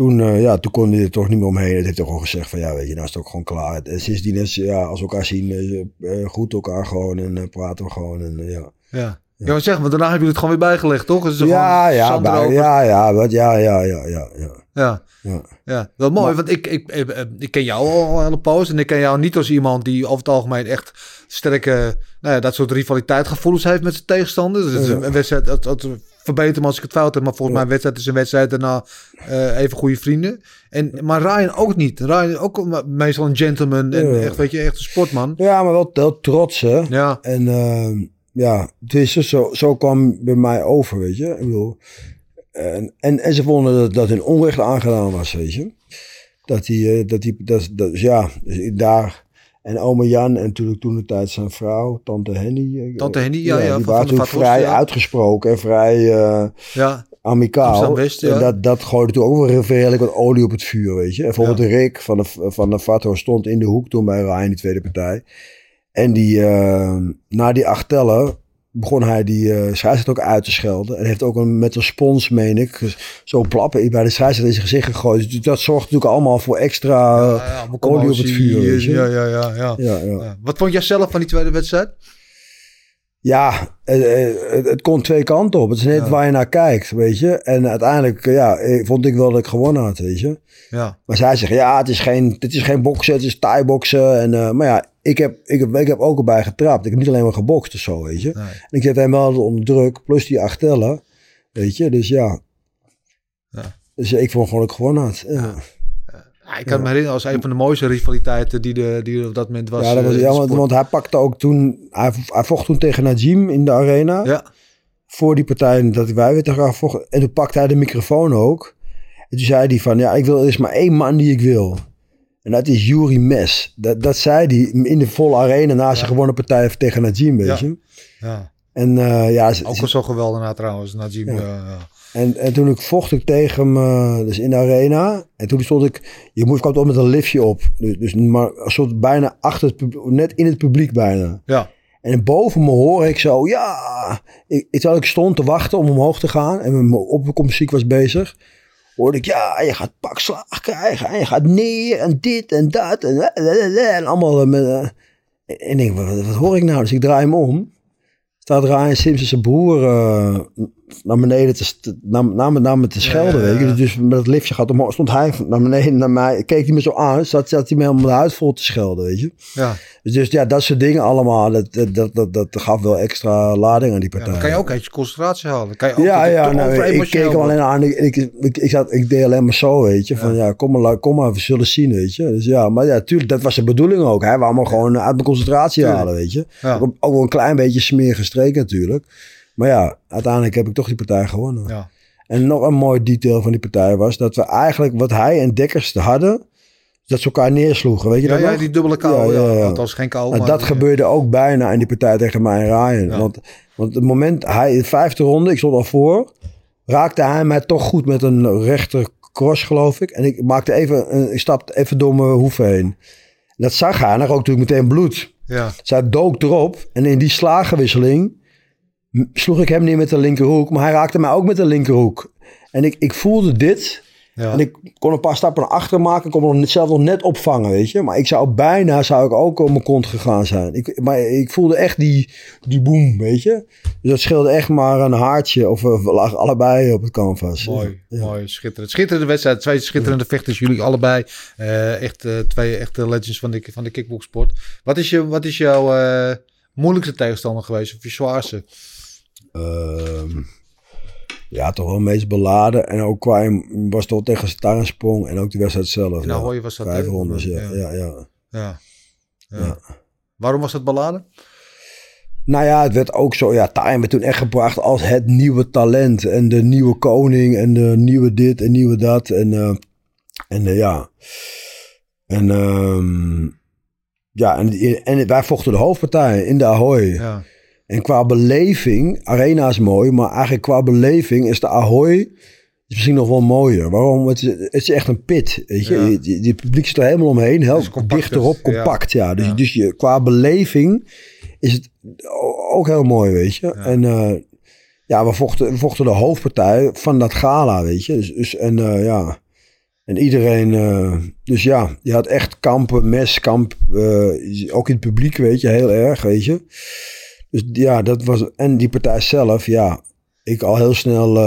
Toen, uh, ja, toen kon hij er toch niet meer omheen. Het heeft toch gewoon gezegd van ja, weet je, nou is het ook gewoon klaar. En sindsdien is, ja, als we elkaar zien, uh, goed elkaar gewoon en praten we gewoon. En, ja. Ja. Ja, maar zeg, want daarna heb je het gewoon weer bijgelegd, toch? Is ja, ja, bij, ja, ja, wat, ja, ja, ja, ja, ja. Ja. Ja. Ja, wel mooi, want ik, ik, ik, ik ken jou al hele poos en ik ken jou niet als iemand die over het algemeen echt sterke, nou ja, dat soort rivaliteitgevoelens heeft met zijn tegenstander. Dus Ja. een wedstrijd, het, het, verbeter me als ik het fout heb, maar volgens mij een wedstrijd is een wedstrijd daarna eh, even goede vrienden. En, maar Ryan ook niet. Ryan ook meestal een gentleman en Ja. echt, weet je, echt een sportman. Ja, maar wel, wel trots, hè. Ja, En uh, ja, het is dus zo, zo kwam bij mij over, weet je. Ik bedoel, en, en, en ze vonden dat, dat hun onrecht aangedaan was, weet je. Dat die, uh, dat die, dat, dat, ja, dus daar. En oma Jan en natuurlijk toen de tijd zijn vrouw, tante Henny. uh, Tante Henny, ja, ja, die waren natuurlijk vrij ja. uitgesproken en vrij uh, ja, amicaal. Ja. En dat, dat gooide toen ook wel redelijk wat olie op het vuur, weet je. En bijvoorbeeld Rick van de, van de Vato stond in de hoek toen bij Ryan, die tweede partij. En die, uh, na die acht tellen begon hij die uh, scheidsrechter ook uit te schelden. En heeft ook een, met een spons, meen ik, zo plappen bij de scheidsrechter in zijn gezicht gegooid. Dus dat zorgt natuurlijk allemaal voor extra ja, ja, allemaal olie op het vuur. Ja, ja, ja, ja. Wat vond jij zelf van die tweede wedstrijd? Ja, het, het, het kon twee kanten op. Het is net waar je naar kijkt, weet je. En uiteindelijk, ja, eh, vond ik wel dat ik gewonnen had, weet je. Ja, Maar zij zeggen, ja, het is geen, het is geen boksen, het is thai-boksen. En, uh, maar ja, ik heb, ik, heb, ik heb ook erbij getrapt. Ik heb niet alleen maar gebokst of zo, weet je. nee. En ik zet hem wel onder druk, plus die acht tellen, weet je. Dus ja. Ja. Dus ik vond gewoon dat ik gewonnen had. Ja, Ja, ik kan me herinneren als een van de mooiste rivaliteiten die, de, die er op dat moment was. ja, dat was, eh, in ja de want, hij pakte ook toen, hij, hij vocht toen tegen Najim in de arena. Ja, voor die partij dat wij weer tegen elkaar vochten. En toen pakte hij de microfoon ook. En toen zei hij van, ja, ik wil, er is maar één man die ik wil. En dat is Yuri Mes. Dat, dat zei hij in de volle arena na zijn gewonnen partij tegen Najim, weet Ja. je. ja. En, uh, ja, ook al zo geweldig na trouwens, Najim. Ja. Ja. en, en toen ik vocht ik tegen hem uh, dus in de arena. En toen stond ik, je moest kwam op met een liftje op. Dus, dus maar een soort bijna achter het publiek, net in het publiek bijna. ja. En boven me hoor ik zo, ja. Ik, ik, terwijl ik stond te wachten om omhoog te gaan en mijn opkomstmuziek was bezig. Hoorde ik, ja, je gaat pakslag krijgen en je gaat neer en dit en dat en, en allemaal. Met, uh, en ik denk, wat, hoor ik nou? Dus ik draai hem om. Staat Ryan Simpson zijn broer naar beneden te, naar, naar, naar me te schelden, Ja, ja, weet je. Dus met het liftje gaat omhoog, stond hij naar beneden naar mij, keek hij me zo aan, zat, zat hij me helemaal de huid vol te schelden, weet je. Ja. Dus, ja, dat soort dingen allemaal, dat, dat, dat, dat, gaf wel extra lading aan die partij. dan kan je ook uit je concentratie halen. Kan je ook Ja, ja, nou, ik keek hem alleen aan. Ik, ik, ik, ik, zat, ik deed alleen maar zo, weet je. Van ja, kom maar, kom maar, we zullen zien, weet je. Dus ja, maar ja, tuurlijk, dat was de bedoeling ook. Hij wou me gewoon uit mijn concentratie Tuurlijk. halen, weet je. Ook, ook wel een klein beetje smerige streek natuurlijk. Maar ja, uiteindelijk heb ik toch die partij gewonnen. Ja. En nog een mooi detail van die partij was dat we eigenlijk wat hij en Dekkers hadden, dat ze elkaar neersloegen, weet je Ja, dat ja, nog? die dubbele kou. Ja, Ja, ja, ja. Althans geen kou. En dat gebeurde ook bijna in die partij tegen mij en Ryan. Want, want het moment, hij in de vijfde ronde, ik stond al voor, raakte hij mij toch goed met een rechter cross, geloof ik. En ik maakte even, een, ik stapte even door mijn hoeven heen. Dat zag hij en hij rook natuurlijk meteen bloed. Ja, Zij dook erop en in die slagenwisseling sloeg ik hem niet met de linkerhoek, maar hij raakte mij ook met de linkerhoek. En ik, ik voelde dit ja. en ik kon een paar stappen naar achteren maken. Ik kon hem zelf nog net opvangen, weet je. Maar ik zou bijna, zou ik ook op mijn kont gegaan zijn. Ik, maar ik voelde echt die, die boom, weet je. Dus dat scheelde echt maar een haartje. Of we lagen allebei op het canvas. Mooi, Ja. mooi, schitterend. Schitterende wedstrijd, twee schitterende vechters, jullie allebei. Eh, echt eh, twee echte legends van de, van de kickboxsport. Wat is, je, wat is jouw eh, moeilijkste tegenstander geweest, of je zwaarste? Ehm, ja, toch wel het meest beladen. En ook qua was toch tegen Starensprong. En ook de wedstrijd zelf. Ja. Ahoy was dat, Vijf rondes, ja. Ja. ja. ja, Ja. Ja. Ja. Waarom was dat beladen? Nou ja, het werd ook zo. Ja, Time werd toen echt gebracht als het nieuwe talent. En de nieuwe koning. En de nieuwe dit en nieuwe dat. En, eh, en eh, ja. En, ehm, ja, en, en wij vochten de hoofdpartij in de Ahoy. Ja. En qua beleving, Arena is mooi, maar eigenlijk qua beleving is de Ahoy is misschien nog wel mooier. Waarom? Het is, het is echt een pit, weet je. Ja. Die, die, die publiek zit er helemaal omheen, heel compact, dichterop, ja. compact, ja. Dus, dus je, qua beleving is het ook heel mooi, weet je. En eh, ja, we vochten, we vochten de hoofdpartij van dat gala, weet je. Dus, dus en eh, ja... En iedereen, eh, dus ja, je had echt kampen, meskamp, eh, ook in het publiek, weet je, heel erg, weet je. Dus ja, dat was, en die partij zelf, ja, ik al heel snel,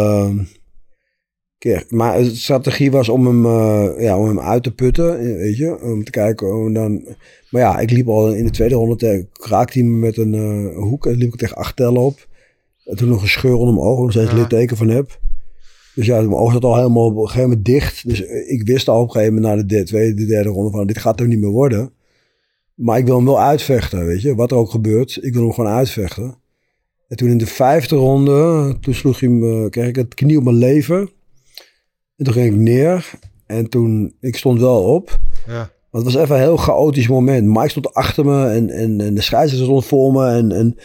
keer, maar de strategie was om hem, eh, ja, om hem uit te putten, weet je, om te kijken, hoe dan, maar ja, ik liep al in de tweede ronde, raakte hij me met een eh, hoek, en liep ik tegen acht tellen op. En toen nog een scheur onder mijn ogen, nog steeds Ja. litteken van heb. Dus ja, mijn oog zat al helemaal op een gegeven moment dicht. Dus ik wist al op een gegeven moment na de de- tweede, de derde ronde van dit gaat er niet meer worden. Maar ik wil hem wel uitvechten, weet je. Wat er ook gebeurt, ik wil hem gewoon uitvechten. En toen in de vijfde ronde, toen sloeg hij me, kreeg ik het knie op mijn lever. En toen ging ik neer. En toen, ik stond wel op. Ja. Want het was even een heel chaotisch moment. Mike stond achter me en, en, en de scheidsrechter stond voor me. En, en,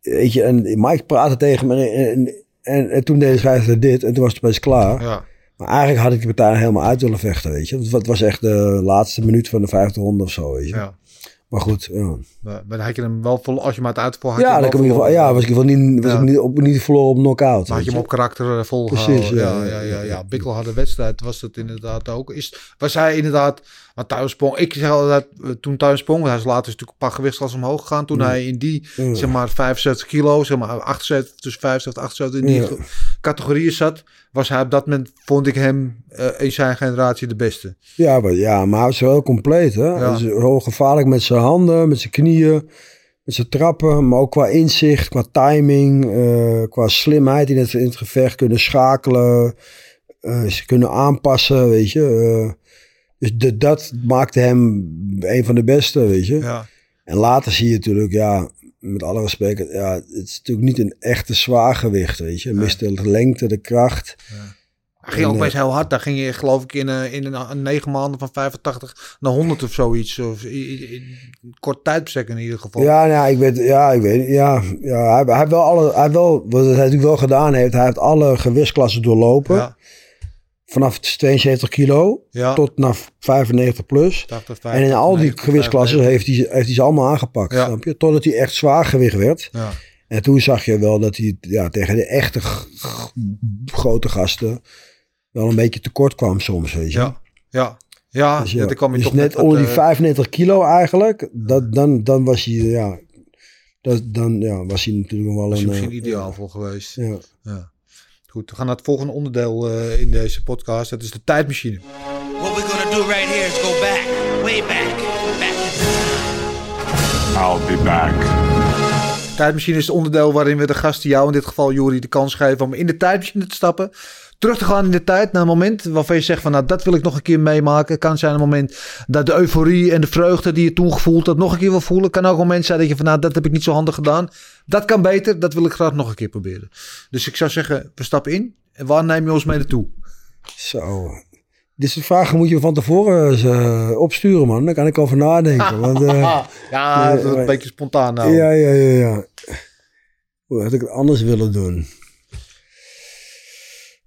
weet je, en Mike praatte tegen me. En, en, en, en toen deed de scheidsrechter dit. En toen was het opeens klaar. ja. Maar eigenlijk had ik die partij helemaal uit willen vechten, weet je. Het was echt de laatste minuut van de vijfde ronde of zo, weet je. ja. Maar goed, ja. Maar maar had je hem wel vol, als je hem had. Ja, dan geval, ja, was ik in ieder geval niet, was Ja. ik niet, op, niet verloren op knockout. Dan had je hem op karakter eh, volgehouden. Precies, ja, ja, ja, ja, ja. Bikkel had een wedstrijd, was dat inderdaad ook. Is, was hij inderdaad, want Tuinsprong, ik zeg altijd, toen Tuinsprong, hij is later is natuurlijk een paar gewichtsklassen omhoog gegaan. Toen hij in die, Ja. zeg maar, 75 kilo, zeg maar, 78, tussen 75 en 78 in die categorieën zat, was hij op dat moment, vond ik hem eh, in zijn generatie de beste. Ja, maar, ja, maar hij was wel compleet, hè. Ja. Hij is heel gevaarlijk met zijn handen, met zijn knieën, met zijn trappen. Maar ook qua inzicht, qua timing, eh, qua slimheid in het, in het gevecht. Kunnen schakelen, eh, ze kunnen aanpassen, weet je. Eh. dus de, dat maakte hem een van de beste, weet je. Ja, En later zie je natuurlijk, ja, met alle respect, ja, het is natuurlijk niet een echte zwaargewicht, weet je. Mist de lengte, de kracht. hij ging ook En, best heel hard. Daar ging je, geloof ik, in, eh, in een, negen maanden van 85 naar 100 of zoiets. Of in, kort tijdbestek in ieder geval. Ja, nou, ja, ik weet, ja, ik weet, ja, ja hij, hij heeft wel alle, hij heeft wel, wat hij natuurlijk wel gedaan heeft, hij heeft alle gewichtsklassen doorlopen. ja, Vanaf 72 kilo ja. tot naar 95 plus. 80, En in al die 90, gewichtsklassen 95. heeft hij, heeft hij ze allemaal aangepakt, Ja. snap je? Totdat hij echt zwaar gewicht werd. Ja. En toen zag je wel dat hij ja, tegen de echte grote gasten wel een beetje tekort kwam soms, weet je. Ja, ja, ja. Dus ja, kwam je dus toch net onder die eh, 95 kilo eigenlijk, dat, dan, dan was hij, ja, dat, dan ja, was hij natuurlijk wel was een... misschien eh, ideaal voor geweest. Ja. Goed, we gaan naar het volgende onderdeel eh, in deze podcast. Dat is de tijdmachine. What we're gonna do right here is go back, way back, back I'll be back. Tijdmachine is het onderdeel waarin we de gasten, jou in dit geval Juri, de kans geven om in de tijdmachine te stappen. Terug te gaan in de tijd naar een moment waarvan je zegt van nou dat wil ik nog een keer meemaken. Het kan zijn een moment dat de euforie en de vreugde die je toen gevoeld had nog een keer wil voelen. Het kan ook een moment zijn dat je van nou dat heb ik niet zo handig gedaan. Dat kan beter, dat wil ik graag nog een keer proberen. Dus ik zou zeggen we stappen in. En waar neem je ons mee naartoe? Zo. Dit soort vragen moet je van tevoren eh, opsturen, man. Daar kan ik over nadenken. Want, eh, ja, dat is een beetje spontaan nou. ja, ja, ja, ja. Hoe had ik het anders willen doen?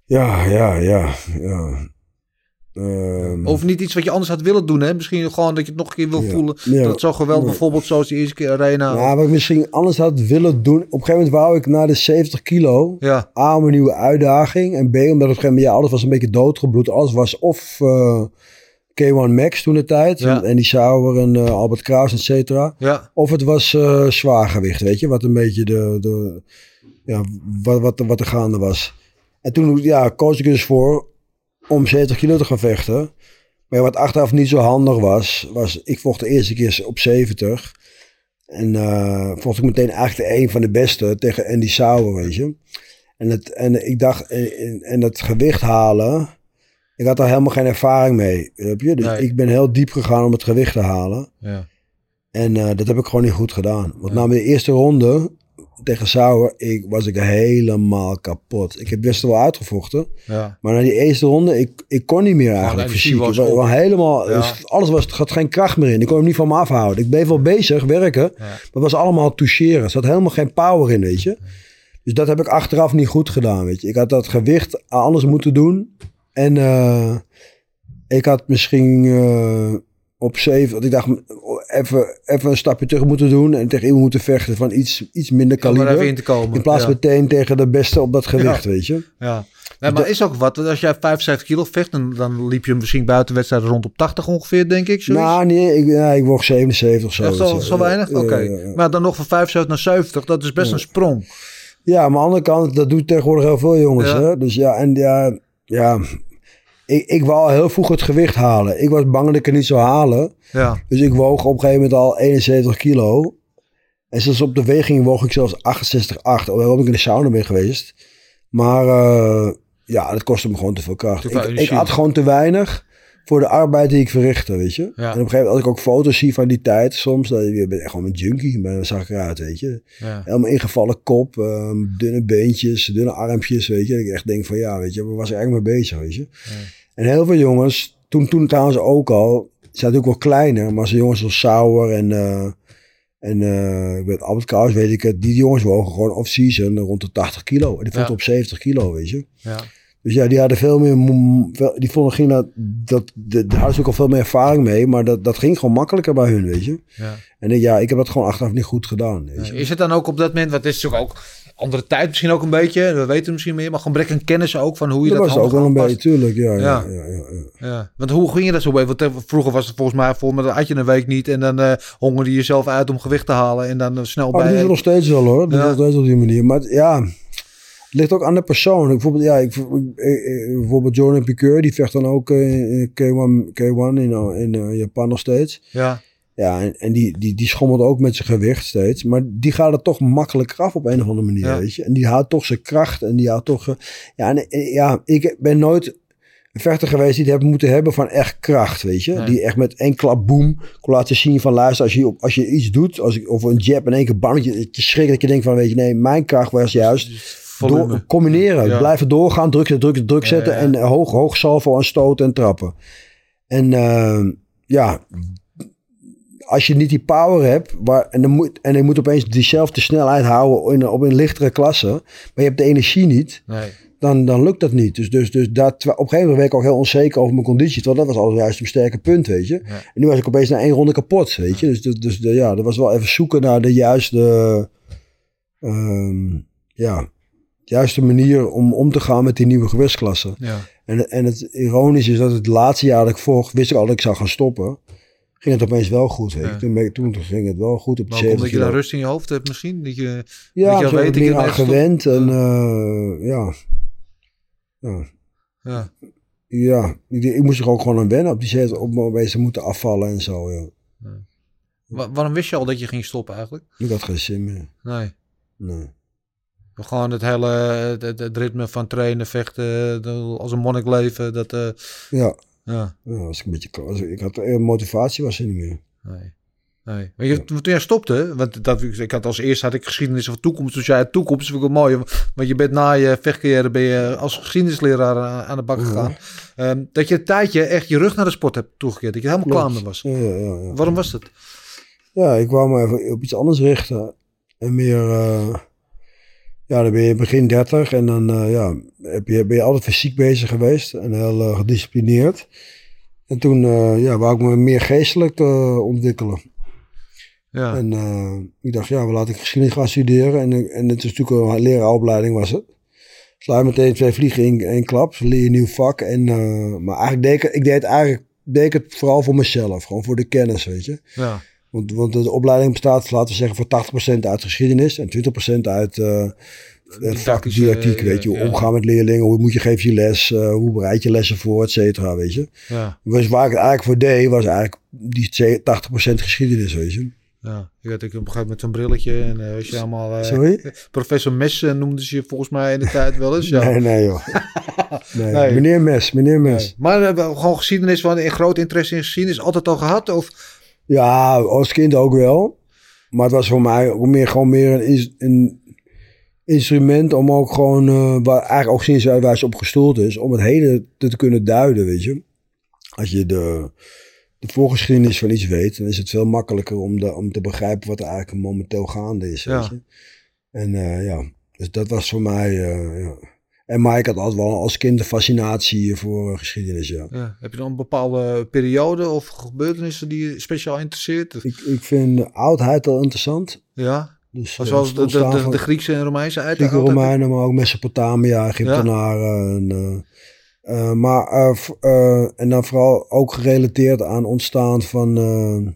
Ja, ja, ja, ja. Ehm, Of niet iets wat je anders had willen doen. Hè? Misschien gewoon dat je het nog een keer wil Ja. voelen. Ja. Dat zo geweldig, Ja. bijvoorbeeld zoals die eerste keer Arena. ja, wat ik misschien anders had willen doen. Op een gegeven moment wou ik naar de 70 kilo. Ja, A, om een nieuwe uitdaging. En B, omdat op een gegeven moment, ja, alles was een beetje doodgebloed. Alles was of eh, K1 Max toen de tijd. En, en die Sauer en eh, Albert Kraus, et cetera. ja, Of het was eh zwaargewicht, weet je. Wat een beetje de, de ja, wat, wat, wat er gaande was. En toen ja, koos ik dus voor om 70 kilo te gaan vechten. Maar wat achteraf niet zo handig was, was ik vocht de eerste keer op 70. En eh vocht ik meteen eigenlijk een van de beste tegen Andy Sauer, weet je. En, het, en ik dacht, en, en- dat gewicht halen, ik had daar helemaal geen ervaring mee, heb je. Dus Nee. ik ben heel diep gegaan om het gewicht te halen. ja. En eh, dat heb ik gewoon niet goed gedaan. Want Ja. na mijn eerste ronde tegen Sauer ik, was ik helemaal kapot. Ik heb best wel uitgevochten. ja. Maar na die eerste ronde, ik, ik kon niet meer eigenlijk de energie fysiek. was Ik wa- op. wa- helemaal, Ja. alles was, er had geen kracht meer in. Ik kon hem niet van me afhouden. Ik bleef wel bezig, werken. Ja. Maar het was allemaal toucheren. Er zat helemaal geen power in, weet je. Dus dat heb ik achteraf niet goed gedaan, weet je. Ik had dat gewicht anders moeten doen. En eh, ik had misschien eh, op zeven... Want ik dacht, even, even een stapje terug moeten doen. En tegen iemand moeten vechten van iets, iets minder er kaliber. in te komen. In plaats ja. meteen tegen de beste op dat gewicht, weet je. Ja. Nee, maar is ook wat. Als jij 75 kilo vecht, dan, dan liep je misschien buiten wedstrijden rond op 80 ongeveer, denk ik. Zoiets. Nou, nee, ik, ja, ik woog 77 zo. Echt zo, je. zo weinig? Oké. Maar dan nog van 75 naar 70, dat is best een sprong. Ja, maar aan de andere kant, dat doet tegenwoordig heel veel jongens. Hè? Dus ja, en ja, ja ik, ik wou al heel vroeg het gewicht halen. Ik was bang dat ik het niet zou halen. Ja. Dus ik woog op een gegeven moment al 71 kilo. En zelfs op de weging woog ik zelfs 68,8. Hoewel ik in de sauna ben geweest. Maar eh, ja, dat kostte me gewoon te veel kracht. Te veel Ik, ik had gewoon te weinig voor de arbeid die ik verrichtte, weet je. En op een gegeven moment, als ik ook foto's zie van die tijd soms, dan je bent echt gewoon een junkie. Maar dan zag ik eruit, weet je. Ja. Helemaal ingevallen kop, ehm, dunne beentjes, dunne armpjes, weet je. Dat ik echt denk van ja, weet je, waar was ik eigenlijk mee bezig, weet je. En heel veel jongens, toen, toen trouwens ook al, zijn natuurlijk wel kleiner, maar zijn jongens als Sauer en, eh en ik weet, Albert Kraus weet ik het, die jongens wogen gewoon off-season rond de 80 kilo. En die Ja. op 70 kilo, weet je. Ja. Dus ja, die hadden veel meer, die vonden ging dat, dat, de- daar hadden ze ook al veel meer ervaring mee, maar dat, dat ging gewoon makkelijker bij hun, weet je. Ja. En ik, ja, ik heb dat gewoon achteraf niet goed gedaan, weet je. Is het dan ook op dat moment, het is natuurlijk ook andere tijd misschien ook een beetje, we weten misschien meer, maar gebrek aan kennis ook van hoe je dat dat, was ook wel een beetje, tuurlijk, ja. ja, Ja. ja. want hoe ging je dat zo bij? Want eh, vroeger was het volgens mij vol, maar dan had je een week niet en dan eh hongerde je jezelf uit om gewicht te halen en dan eh, snel Maar dat bij. is er nog steeds wel hoor. Dat is nog steeds op die manier. Maar ja, het ligt ook aan de persoon. Bijvoorbeeld, ja, ik, bijvoorbeeld Jordan Piqueur, die vecht dan ook in K1, K1 in, in Japan nog steeds. Ja, Ja, en, en die, die, die schommelt ook met zijn gewicht steeds. Maar die gaat er toch makkelijker af op een of andere manier, Ja. weet je. En die houdt toch zijn kracht en die houdt toch... eh, ja, en, eh, ja, ik ben nooit een vechter geweest die het heeft moeten hebben van echt kracht, weet je. Nee. Die echt met één klap boem kon laten zien van luister, als je, op- als je iets doet, als ik, of een jab in één keer bam, dat je, dat je schrikt dat je denkt van weet je, nee, mijn kracht was juist volume. door, combineren. Ja. Blijven doorgaan, druk, druk, druk Ja, zetten ja. en hoog, hoog salvo aan stoten en trappen. En eh, ja, als je niet die power hebt, waar, en, dan moet, en je moet opeens diezelfde snelheid houden in, op een lichtere klasse, maar je hebt de energie niet, nee. dan, dan lukt dat niet. Dus, dus, dus dat, op een gegeven moment werd ik ook heel onzeker over mijn conditie, terwijl dat was al juist een sterke punt, weet je. Ja. En nu was ik opeens na één ronde kapot, weet je. Dus, dus, dus ja, dat was wel even zoeken naar de juiste, ehm, ja, juiste manier om om te gaan met die nieuwe gewichtsklasse. Ja. En, en het ironische is dat het laatste jaar dat ik vocht, wist ik al dat ik zou gaan stoppen. Ging het opeens wel goed. Weet je. Ja. Toen, ben ik- toen ging het wel goed op de Maar omdat 70 je daar rust in je hoofd hebt misschien, dat je... Ja, dat je weet ik stop- gewend. En eh, ja, Ja. Ja. Ja, ik, ik moest er ook gewoon aan wennen op die zet op ze moeten afvallen en zo. Ja. Wa- waarom wist je al dat je ging stoppen eigenlijk? Ik had geen zin meer. Nee. Nee. Gewoon het hele het, ritme van trainen, vechten, als een monnik leven. Dat, eh, Ja, ja, ja was ik een beetje klaar. Ik had eh, motivatie was er niet meer. nee. nee. Maar je, toen jij stopte, want dat, ik had als eerste had ik geschiedenis van toekomst. Toen zei je toekomst, vind ik wel mooi. Want je bent na je vechtcarrière ben je als geschiedenisleraar aan, aan de bak gegaan. Ehm, dat je een tijdje echt je rug naar de sport hebt toegekeerd. Dat je helemaal klaar mee was. Ja, ja, ja, ja. Waarom was dat? Ja, ik wou me even op iets anders richten. En meer, eh, ja, dan ben je begin 30 en dan eh, ja, heb je, ben je altijd fysiek bezig geweest en heel eh, gedisciplineerd. En toen eh, ja, wou ik me meer geestelijk ontwikkelen. Ja, En ik dacht, ja, we laten ik geschiedenis gaan studeren. En, en het is natuurlijk een leraaropleiding was het. Sla je meteen twee vliegen in één klap. Leer je een nieuw vak. En, maar eigenlijk deed ik, ik deed het eigenlijk deed ik het vooral voor mezelf. Gewoon voor de kennis, weet je. ja, Want, want de opleiding bestaat, laten we zeggen, voor 80% uit geschiedenis en 20% uit eh Didactische, didactiek. Weet je, hoe ja. omgaan met leerlingen, hoe moet je geef je les, eh, hoe bereid je lessen voor, et cetera, weet je. ja, Dus waar ik het eigenlijk voor deed, was eigenlijk die 80% geschiedenis, weet je. ja. Ik op een gegeven moment met zo'n brilletje en eh was je allemaal... eh, Sorry? Professor Mes eh, noemden ze je volgens mij in de tijd wel eens. Ja. Nee, nee joh. Nee, Nee. Meneer Mes, meneer Mes. Maar eh, wel gewoon geschiedenis, van een groot interesse in geschiedenis, altijd al gehad? Of? Ja, als kind ook wel. Maar het was voor mij ook meer, gewoon meer een, een instrument om ook gewoon, eh, waar eigenlijk ook sinds waar ze op gestoeld is, om het heden te, te kunnen duiden, weet je. Als je de, de voorgeschiedenis van iets weet, dan is het veel makkelijker om, de, om te begrijpen wat er eigenlijk momenteel gaande is, Ja. weet je. En eh, ja, dus dat was voor mij, eh, ja. En maar ik had altijd wel als kind een fascinatie voor eh, geschiedenis, ja. Ja. Heb je dan een bepaalde periode of gebeurtenissen die je speciaal interesseert? Ik, ik vind de oudheid al interessant. Ja, Dus, eh, zoals het de, de, de, Griekse en Romeinse uit. Grieken? Romeinen, maar ook Mesopotamia, Egyptenaren. En, eh, eh, maar, eh, eh, en dan vooral ook gerelateerd aan ontstaan van, eh,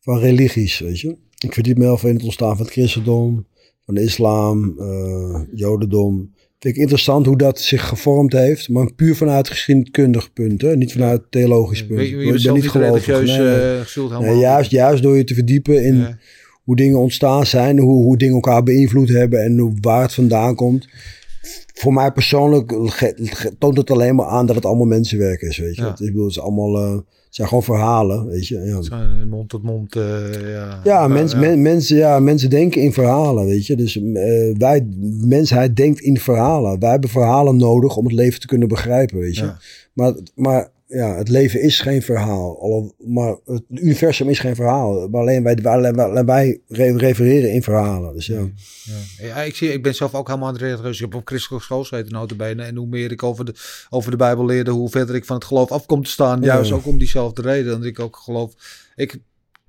van religies, weet je. Ik verdiep me heel veel in het ontstaan van het christendom, van de islam, eh, jodendom. Vind ik interessant hoe dat zich gevormd heeft, maar puur vanuit geschiedkundig punt, hè? niet vanuit theologisch punt. Je, bent niet gelovig. religieus nee, nee. eh, Nee, juist, juist door je te verdiepen in Ja. hoe dingen ontstaan zijn, hoe, hoe dingen elkaar beïnvloed hebben en hoe, waar het vandaan komt. Voor mij persoonlijk toont het alleen maar aan dat het allemaal mensenwerk is, weet je. Ja. Het, is, ik bedoel, het, is allemaal, eh, zijn gewoon verhalen, weet je. Ja, Zijn Mond tot mond. eh, ja, ja, mens, men- mensen, ja, mensen denken in verhalen, weet je. Dus eh, wij, mensheid denkt in verhalen. Wij hebben verhalen nodig om het leven te kunnen begrijpen, weet je. Ja. Maar, maar ja, het leven is geen verhaal. Al- Maar het universum is geen verhaal. Maar alleen wij, wij, wij, wij re- refereren in verhalen. Dus ja. Ja. Ja, ik, zie, ik ben zelf ook helemaal aan het religieus. Ik heb op christelijke school gezeten, notabene. En hoe meer ik over de, over de Bijbel leerde, hoe verder ik van het geloof af kom te staan. Ja. Juist ook om diezelfde reden. Dat ik ook geloof... Ik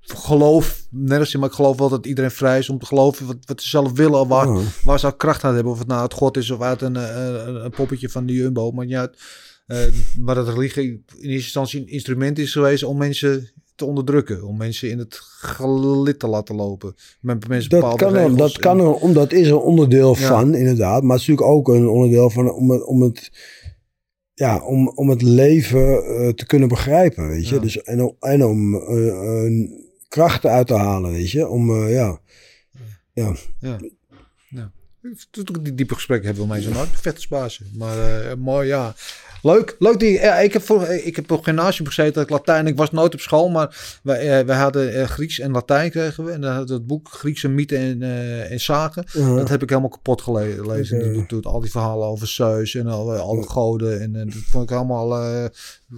geloof nergens in, maar ik geloof wel dat iedereen vrij is om te geloven wat, wat ze zelf willen. Waar, Ja. waar ze ook kracht aan hebben. Of het nou uit God is of uit een, eh, een, een poppetje van de Jumbo. Maar ja, maar dat religie in eerste instantie een instrument is geweest om mensen te onderdrukken. Om mensen in het gelid te laten lopen. Met mensen Dat kan, er, dat kan er, omdat is er een onderdeel Ja. van, inderdaad. Maar het is natuurlijk ook een onderdeel van om het, om het, ja, om, om het leven eh, te kunnen begrijpen, weet je. Ja. Dus, en, om- en om eh, eh, krachten uit te halen, weet je. Om, eh, ja. Ja. Ja. ja. Die diepe gesprekken hebben we mij zo nooit. Vechtersbazen. Maar eh, mooi, ja. Leuk. Leuk die, ja, ik, heb voor, ik heb op gymnasium gezeten, ik Latijn. Ik was nooit op school, maar wij, eh, wij hadden eh, Grieks en Latijn kregen we. En dan hadden we het boek Griekse mythen en, eh, en zaken. Ja. Dat heb ik helemaal kapot gele- gelezen. Doet al die verhalen over Zeus en al, alle goden. En, dat vond ik allemaal,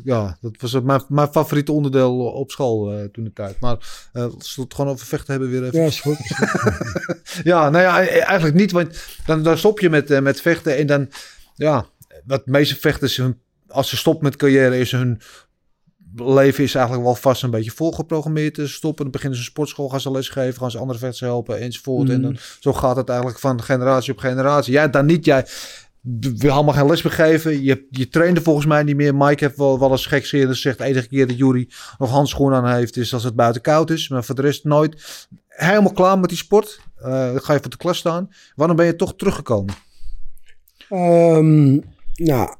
ja, dat was mijn, mijn favoriete onderdeel op school toen de tijd. Maar eh als we het gewoon over vechten hebben weer even. Ja, is goed. Ja, nou ja, eigenlijk niet. Want dan, dan stop je met, met vechten. En dan, ja, wat meeste vechters, hun, als ze stoppen met carrière, is hun leven is eigenlijk wel vast een beetje volgeprogrammeerd. Ze stoppen, dan beginnen ze een sportschool, gaan ze lesgeven, gaan ze andere vechters helpen enzovoort. En dan, zo gaat het eigenlijk van generatie op generatie. Jij dan niet, jij wil helemaal geen les meer geven. Je, je trainde volgens mij niet meer. Mike heeft wel, wel eens gekscherend gezegd, de enige keer dat Jury nog handschoenen aan heeft, is als het buiten koud is. Maar voor de rest nooit. Helemaal klaar met die sport. Dan ga je voor de klas staan. Waarom ben je toch teruggekomen? Ehm, Nou,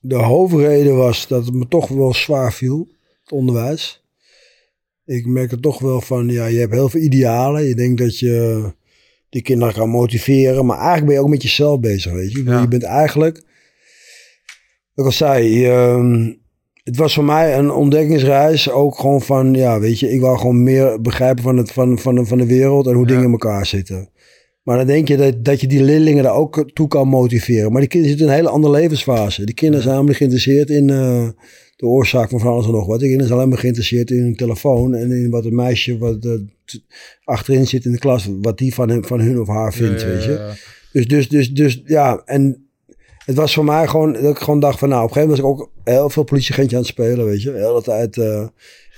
de hoofdreden was dat het me toch wel zwaar viel, het onderwijs. Ik merk er toch wel van, ja, je hebt heel veel idealen. Je denkt dat je die kinderen kan motiveren, maar eigenlijk ben je ook met jezelf bezig, weet je. Ja. Je bent eigenlijk, wat ik al zei, je, ehm, het was voor mij een ontdekkingsreis. Ook gewoon van, ja, weet je, ik wou gewoon meer begrijpen van, het, van, van, de- van de wereld en hoe Ja. dingen in elkaar zitten. Maar dan denk je dat, dat je die leerlingen daar ook toe kan motiveren. Maar die kinderen zitten in een hele andere levensfase. Die kinderen zijn helemaal niet geïnteresseerd in eh, de oorzaak van van alles en nog wat. Die kinderen zijn alleen maar geïnteresseerd in hun telefoon. En in wat het meisje wat eh, achterin zit in de klas, wat die van, hem, van hun of haar vindt, Ja, ja, weet je. Dus, dus, dus, dus ja, en het was voor mij gewoon dat ik gewoon dacht van nou, op een gegeven moment was ik ook heel veel politieagentje aan het spelen, weet je. De hele tijd, eh,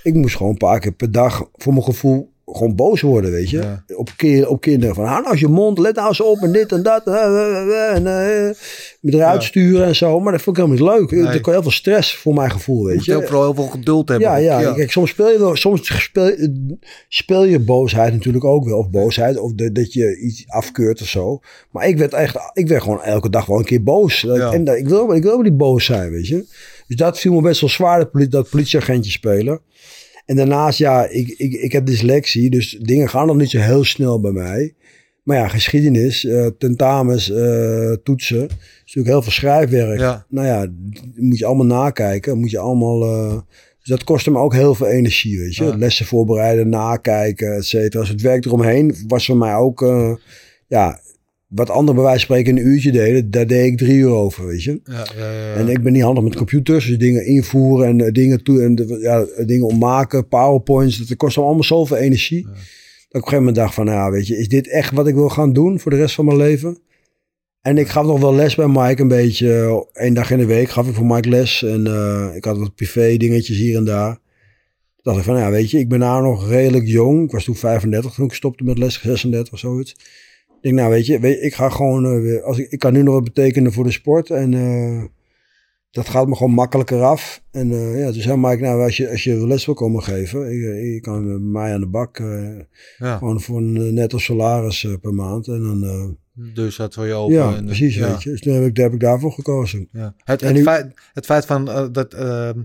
ik moest gewoon een paar keer per dag voor mijn gevoel gewoon boos worden, weet je. Ja. Op, keer, op kinderen van hou nou je mond, let nou eens op en dit en dat. En eh, me eruit Ja. sturen en zo. Maar dat vond ik helemaal niet leuk. Nee. Er kwam heel veel stress voor mijn gevoel, weet Moet je. je ook vooral heel veel geduld hebben. Ja, ja, Kijk, soms speel je wel, soms speel, speel je boosheid natuurlijk ook wel. Of boosheid, of de- dat je iets afkeurt of zo. Maar ik werd echt, ik werd gewoon elke dag wel een keer boos. En dat- ik wil, ik wil wel niet boos zijn, weet je. Dus dat viel me best wel zwaar, dat, dat politieagentje spelen. En daarnaast, ja, ik, ik, ik heb dyslexie, dus dingen gaan nog niet zo heel snel bij mij. Maar ja, geschiedenis, eh, tentamens, eh, toetsen, is natuurlijk heel veel schrijfwerk. Ja. Nou ja, moet je allemaal nakijken, moet je allemaal... eh, dus dat kostte me ook heel veel energie, weet je. Ja. Lessen voorbereiden, nakijken, et cetera. Dus het werk eromheen was voor mij ook... ja, wat anderen bij wijze van spreken een uurtje deden, daar deed ik drie uur over, weet je. Ja, ja, ja. En ik ben niet handig met computers, dus dingen invoeren en eh, dingen, toe, en de- ja, dingen ommaken, powerpoints, dat kost allemaal zoveel energie. Dat ik op een gegeven moment dacht van, nou ja, weet je, is dit echt wat ik wil gaan doen voor de rest van mijn leven? En ik gaf nog wel les bij Mike een beetje, één dag in de week gaf ik voor Mike les. En eh, ik had wat privé dingetjes hier en daar. Toen dacht ik van, nou ja, weet je, ik ben nou nog redelijk jong. Ik was toen 35 toen ik stopte met les, 36 of zoiets. Ik denk, nou weet je, weet ik ga gewoon eh, weer, als ik, ik kan nu nog wat betekenen voor de sport. En eh, dat gaat me gewoon makkelijker af. En eh, ja, dus zei Mike, nou als je, als je les wil komen geven, ik, je kan mij aan de bak. ja. gewoon voor een netto salaris per maand. En dan, Dus dat voor je open. ja, en, precies, ja. weet je. Dus toen heb ik, daar heb ik daarvoor gekozen. Ja. Het, het, nu- feit, het feit van dat ehm,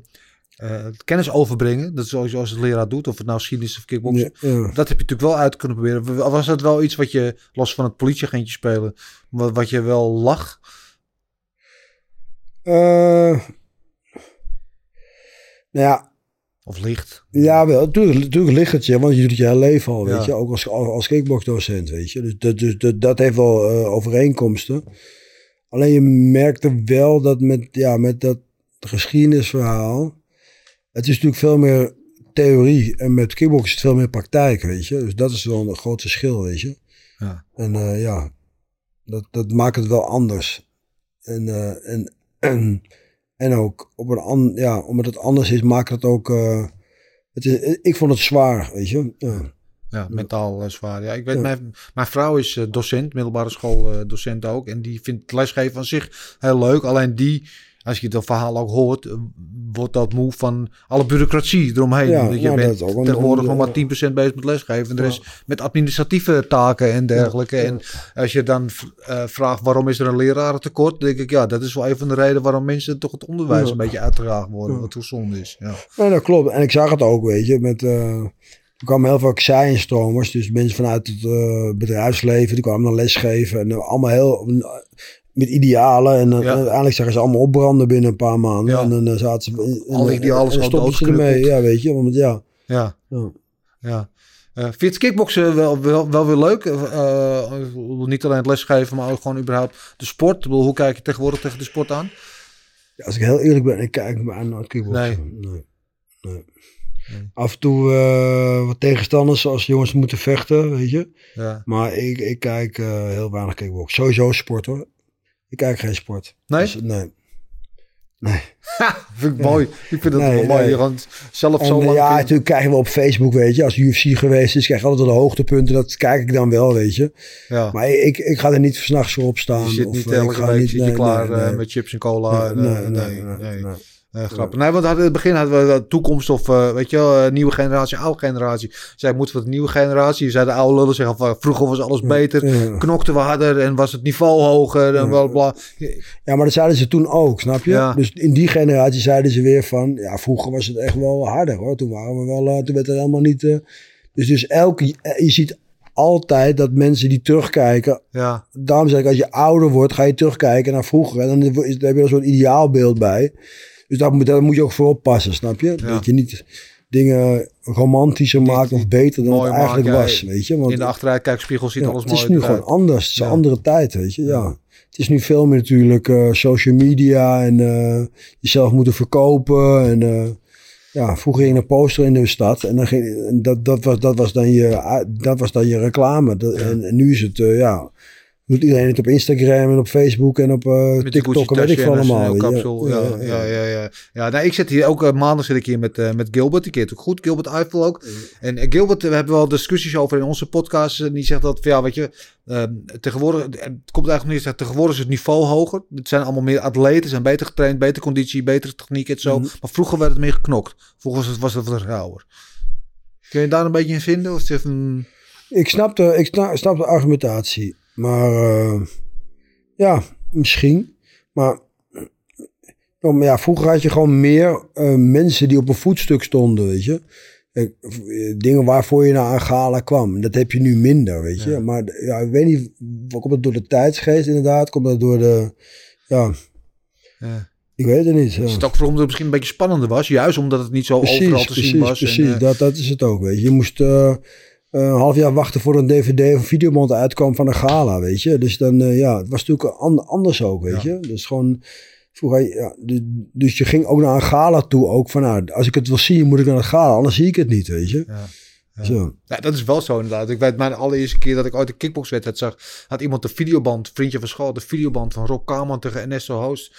het kennis overbrengen, dat is zoals als het leraar doet, of het nou geschiedenis of kickboksen, Ja, ja. dat heb je natuurlijk wel uit kunnen proberen. Was dat wel iets wat je, los van het politieagentje spelen, wat, wat je wel lag? Eh, nou ja, Of licht? Ja, wel. Natuurlijk, natuurlijk ligt het je, want je doet het je hele leven al, weet Ja. je. Ook als, als, als kickboxdocent, weet je. Dus dat, dus dat, dat heeft wel eh, overeenkomsten. Alleen je merkte wel dat met, ja, met dat geschiedenisverhaal... Het is natuurlijk veel meer theorie en met kickbox is het veel meer praktijk, weet je. Dus dat is wel een groot verschil, weet je. Ja. En eh, ja, dat, dat maakt het wel anders. En, eh, en, en, en ook op een an, ja, omdat het anders is, maakt het ook. eh, het is, ik vond het zwaar, weet je. Ja. Ja, mentaal zwaar. Ja, ik weet, Ja. mijn, mijn vrouw is docent, middelbare school docent ook. En die vindt lesgeven aan zich heel leuk. Alleen die, als je dat verhaal ook hoort, eh, wordt dat moe van alle bureaucratie eromheen. Ja, je nou, bent dat tegenwoordig nog maar 10% bezig met lesgeven. En de rest met administratieve taken en dergelijke. En als je dan eh, vraagt waarom is er een lerarentekort, denk ik ja, dat is wel een van de redenen waarom mensen toch het onderwijs een beetje uitgedragen worden. Wat hoe zonde is. Ja. Dat klopt. En ik zag het ook, weet je. Met, eh, er kwamen heel veel zij-instromers. Dus mensen vanuit het bedrijfsleven. Die kwamen dan lesgeven. En allemaal heel... met idealen. En, dan Ja. en uiteindelijk zagen ze allemaal opbranden binnen een paar maanden. Ja. En dan eh, zaten ze... in- in- Alle idealen en gewoon stopten ze ermee. Ja, weet je. Want ja... Ja. ja. Ja. Eh vind je het kickboksen wel, wel, wel weer leuk? Eh, eh, niet alleen het lesgeven, maar ook gewoon überhaupt de sport. Ik bedoel, hoe kijk je tegenwoordig tegen de sport aan? Ja, Als ik heel eerlijk ben, ik kijk me aan naar het kickboksen. Nee. Nee. Nee. Af en toe eh, wat tegenstanders zoals jongens moeten vechten, weet je. Ja. Maar ik, ik kijk eh, heel weinig kickboksen. Sowieso sport hoor. Ik kijk geen sport. Nee? Dus, nee. Nee. Ha, vind ik mooi. Ik vind het Nee, wel mooi. nee. Zelf En, zo eh, lang... ja, vindt. natuurlijk krijgen we op Facebook, weet je. Als UFC geweest is, krijg je altijd de hoogtepunten. Dat kijk ik dan wel, weet je. ja. Maar ik, ik ga er niet s'nachts voor opstaan. je zit of, niet eh, ik elke ga week niet- zit je nee, klaar eh, met chips en cola. Nee, Eh, nee, nee, Eh, grappig. Nee, want in het begin hadden we de toekomst of eh, weet je wel, eh, nieuwe generatie, oude generatie. Zij moeten we de nieuwe generatie. Zij de oude lullen zeggen van vroeger was alles beter, Ja. knokten we harder en was het niveau hoger en bla bla. Ja, maar dat zeiden ze toen ook, snap je? Ja. Dus in die generatie zeiden ze weer van... Ja, vroeger was het echt wel harder hoor. Toen waren we wel... eh, toen werd er helemaal niet... dus dus elke... Je ziet altijd dat mensen die terugkijken... Ja, Daarom zeg ik, als je ouder wordt, ga je terugkijken naar vroeger. En dan is, heb je een soort ideaalbeeld bij. Dus daar moet, daar moet je ook voor oppassen, snap je? Ja. Dat je niet dingen romantischer maakt of beter dan het eigenlijk maken, was, weet je? Want in de achteruitkijkspiegel ziet ja, alles het mooi is nu eruit. gewoon anders. Het is een andere tijd, weet je. Ja. Het is nu veel meer natuurlijk eh, social media en eh, jezelf moeten verkopen. En eh, ja, vroeger ging een poster in de stad en, dan ging, en dat, dat, was, dat, was dan je, dat was dan je reclame. Dat, en, en nu is het, ja, doet iedereen het op Instagram en op Facebook en op eh, die TikTok en weet ik veel allemaal. kapsel. Ja, ja, ja, ja. ja nou, ik zit hier ook, eh, maandag zit ik hier met, eh, met Gilbert. Die keert ook goed. Gilbert Eiffel ook. En eh, Gilbert, eh, we hebben wel discussies over in onze podcast. En die zegt dat, ja, weet je, eh, tegenwoordig, eh, het komt eigenlijk niet, tegenwoordig is het niveau hoger. Het zijn allemaal meer atleten, zijn beter getraind, betere conditie, betere techniek en zo. Mhm. Maar vroeger werd het meer geknokt. Vroeger was het, was het wat rauwer. Kun je daar een beetje in vinden? Of is het. Ik snap de, ik snap de argumentatie. Maar eh, ja, misschien. Maar, maar ja, vroeger had je gewoon meer eh, mensen die op een voetstuk stonden, weet je. Eh, dingen waarvoor je naar een gala kwam. Dat heb je nu minder, weet je. Ja. Maar ja, ik weet niet, komt dat door de tijdsgeest inderdaad? Komt dat door de, ja, Ja. ik weet het niet. ja. Is het ook omdat het misschien een beetje spannender was? Juist omdat het niet zo overal te precies, zien was. en, Precies, eh, dat, dat is het ook, weet je. Je moest een half jaar wachten voor een dvd of videoband uitkwam van een gala, weet je. Dus dan, eh, ja, het was natuurlijk an- anders ook, weet Ja. je. Dus gewoon, vroeger, ja, du- dus je ging ook naar een gala toe ook van, nou, als ik het wil zien, moet ik naar het gala, anders zie ik het niet, weet je. Ja. Ja. Zo. Ja, dat is wel zo inderdaad. Ik weet, mijn allereerste keer dat ik ooit een kickboxwedstrijd zag, had iemand de videoband, vriendje van school, de videoband van Rob Kaman tegen Ernesto Host.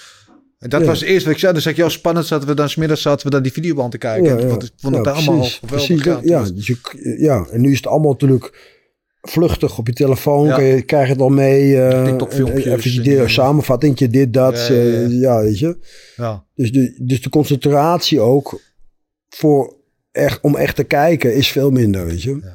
En dat Ja. was het eerste wat ik zei. Dan zeg ik, joh, spannend zaten we dan, smiddags zaten we dan die videoband te kijken. Ja, vond ik vond het allemaal precies, geweldig. precies, Ja, dus je, ja, en nu is het allemaal natuurlijk vluchtig op je telefoon. Kan je, krijg je het al mee. eh TikTok-filmpjes Even en die dingen. samenvatting, dit, dat. Ja, ja, weet je. ja. Dus de, dus de concentratie ook voor echt, om echt te kijken is veel minder, weet je.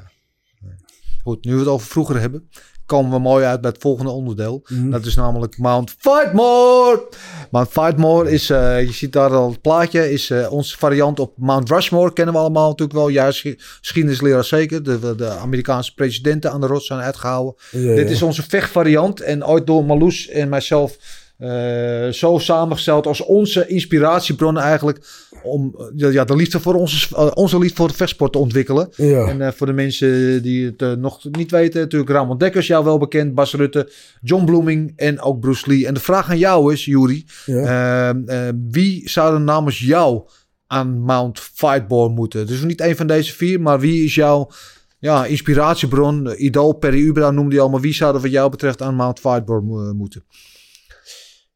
Goed, nu we het over vroeger hebben, komen we mooi uit bij het volgende onderdeel. Mhm. Dat is namelijk Mount Fightmore. Mount Fightmore is, eh, je ziet daar al het plaatje, is eh, onze variant op Mount Rushmore. Kennen we allemaal natuurlijk wel. Juist geschiedenisleraar zeker. De, de Amerikaanse presidenten aan de rots zijn uitgehouden. Ja, Dit ja. is onze vechtvariant. En ooit door Marloes en mijzelf eh, zo samengesteld als onze inspiratiebron eigenlijk. Om ja, de liefde voor onze, eh, onze liefde voor de vechtsport te ontwikkelen. Ja. En eh, voor de mensen die het eh, nog niet weten, natuurlijk Ramon Dekkers, jou wel bekend, Bas Rutte, John Blooming en ook Bruce Lee. En de vraag aan jou is, Juri, Ja. eh, eh, wie zou er namens jou aan Mount Fightborn moeten? Dus niet een van deze vier, maar wie is jouw ja, inspiratiebron, idool, Perry Ubra noemde je al, maar wie zou er wat jou betreft aan Mount Fightborn mo- moeten?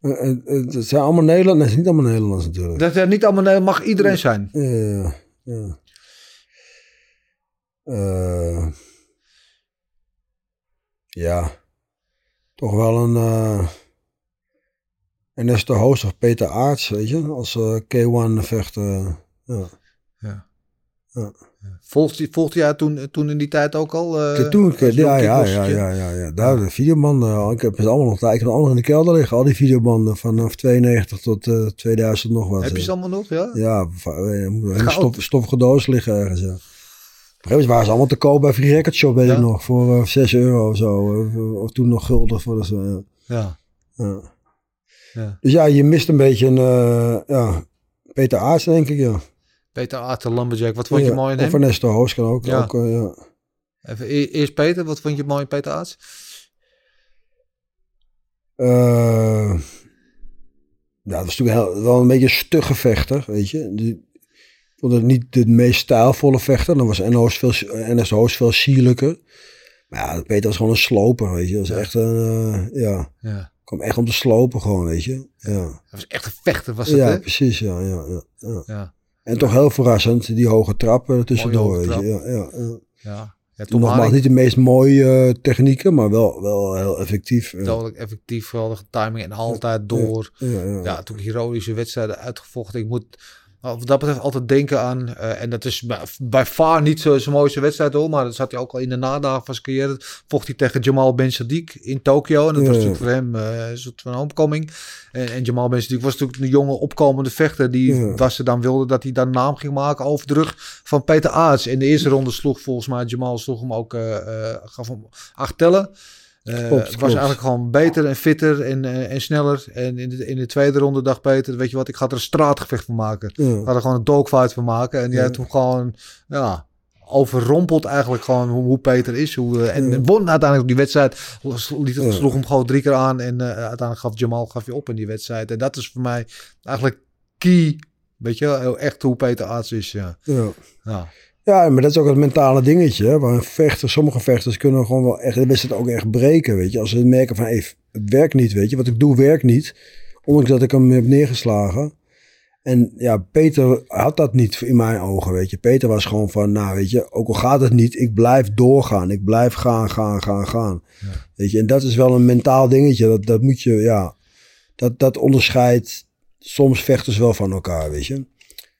Eh, eh, eh, Het zijn allemaal Nederlanders. Nee, het is niet allemaal Nederlands natuurlijk. Dat eh, niet allemaal, mag iedereen zijn. Ja, ja. Eh, ja, toch wel een eh en dat is de host of Peter Aarts, weet je, als eh, K1 vechter. ja. Ja. Ja. Volgt, hij- volgt jij toen, toen in die tijd ook al? eh, Toen, ik- ja, ja, ja, ja, ja, ja, daar de videobanden. Ik heb het allemaal nog, ik heb het allemaal in de kelder liggen, al die videobanden vanaf 92 tot eh 2000 nog wat. Heb je eh. ze allemaal nog, ja? Ja, eh, een stof, stoffige doos liggen ergens. Ja. Op een gegeven moment waren ze allemaal te koop bij Free Record Shop, weet Ja? ik nog, voor eh 6 euro of zo. Of, toen nog gulden voor de zo. Ja. Ja. Dus ja, je mist een beetje een, eh, ja, Peter Aarts, denk ik, ja. Peter Aarten, Lumberjack, wat vond je Ja, mooi in Of hem? Ernesto Hoos kan ook. Ja. ook eh, ja. Even, e- eerst Peter, wat vond je mooi in Peter Aarts? Eh, ja, dat was natuurlijk heel, wel een beetje een stugge vechter, weet je. Die, ik vond het niet de meest stijlvolle vechter. Dan was NO's veel, NSO's veel sierlijker. Maar ja, Peter was gewoon een sloper, weet je. Dat was echt een, eh, ja, Ja. kwam echt om te slopen gewoon, weet je. Ja, Hij was echt een vechter, was het, ja hè? precies, ja, ja, ja, ja. En toch heel verrassend, die hoge trappen tussendoor, hoge weet je. Ja, ja, ja. Ja. Ja, Tom Nogmaals, niet de meest mooie eh, technieken, maar wel, wel heel effectief. Dodelijk effectief, geweldige timing en altijd door. Ja, toen heroïsche wedstrijden uitgevochten. Ik moet wat dat betreft altijd denken aan, eh, en dat is bij, far niet zo- zijn mooiste wedstrijd hoor, maar dat zat hij ook al in de nadagen van zijn carrière. Vocht hij tegen Jamal Ben Sadiq in Tokio. En dat Ja, was natuurlijk voor hem eh, een soort van homecoming. En, en Jamal Ben Sadiq was natuurlijk een jonge opkomende vechter die Ja. was er dan wilde dat hij dan naam ging maken over de rug van Peter Aarts. In de eerste ronde sloeg volgens mij Jamal sloeg hem ook, gaf hem acht tellen. Eh, Klopt, het was eigenlijk gewoon beter en fitter en, eh, en sneller. En in de, in de tweede ronde dacht Peter, weet je wat, ik ga er een straatgevecht van maken. Ja. Ik ga er gewoon een dogfight van maken. En die Ja. toen gewoon, ja, overrompeld eigenlijk gewoon hoe, hoe Peter is. Hoe, eh, en Ja. won uiteindelijk die wedstrijd. Liet, Ja. Sloeg hem gewoon drie keer aan. En eh, uiteindelijk gaf Jamal gaf je op in die wedstrijd. En dat is voor mij eigenlijk key. Weet je, wel, echt hoe Peter Aarts is. Ja. Ja. Ja. Maar dat is ook het mentale dingetje. Hè? Waar een vechter, sommige vechters kunnen gewoon wel echt de wedstrijd ook echt breken. Weet je, als ze merken van, hey, het werkt niet, weet je, wat ik doe werkt niet. Ondanks dat ik hem heb neergeslagen. En ja, Peter had dat niet in mijn ogen, weet je. Peter was gewoon van, nou, weet je, ook al gaat het niet, ik blijf doorgaan. Ik blijf gaan, gaan, gaan, gaan. Weet je, en dat is wel een mentaal dingetje. Dat, dat moet je, ja, dat, dat onderscheidt soms vechters wel van elkaar, weet je.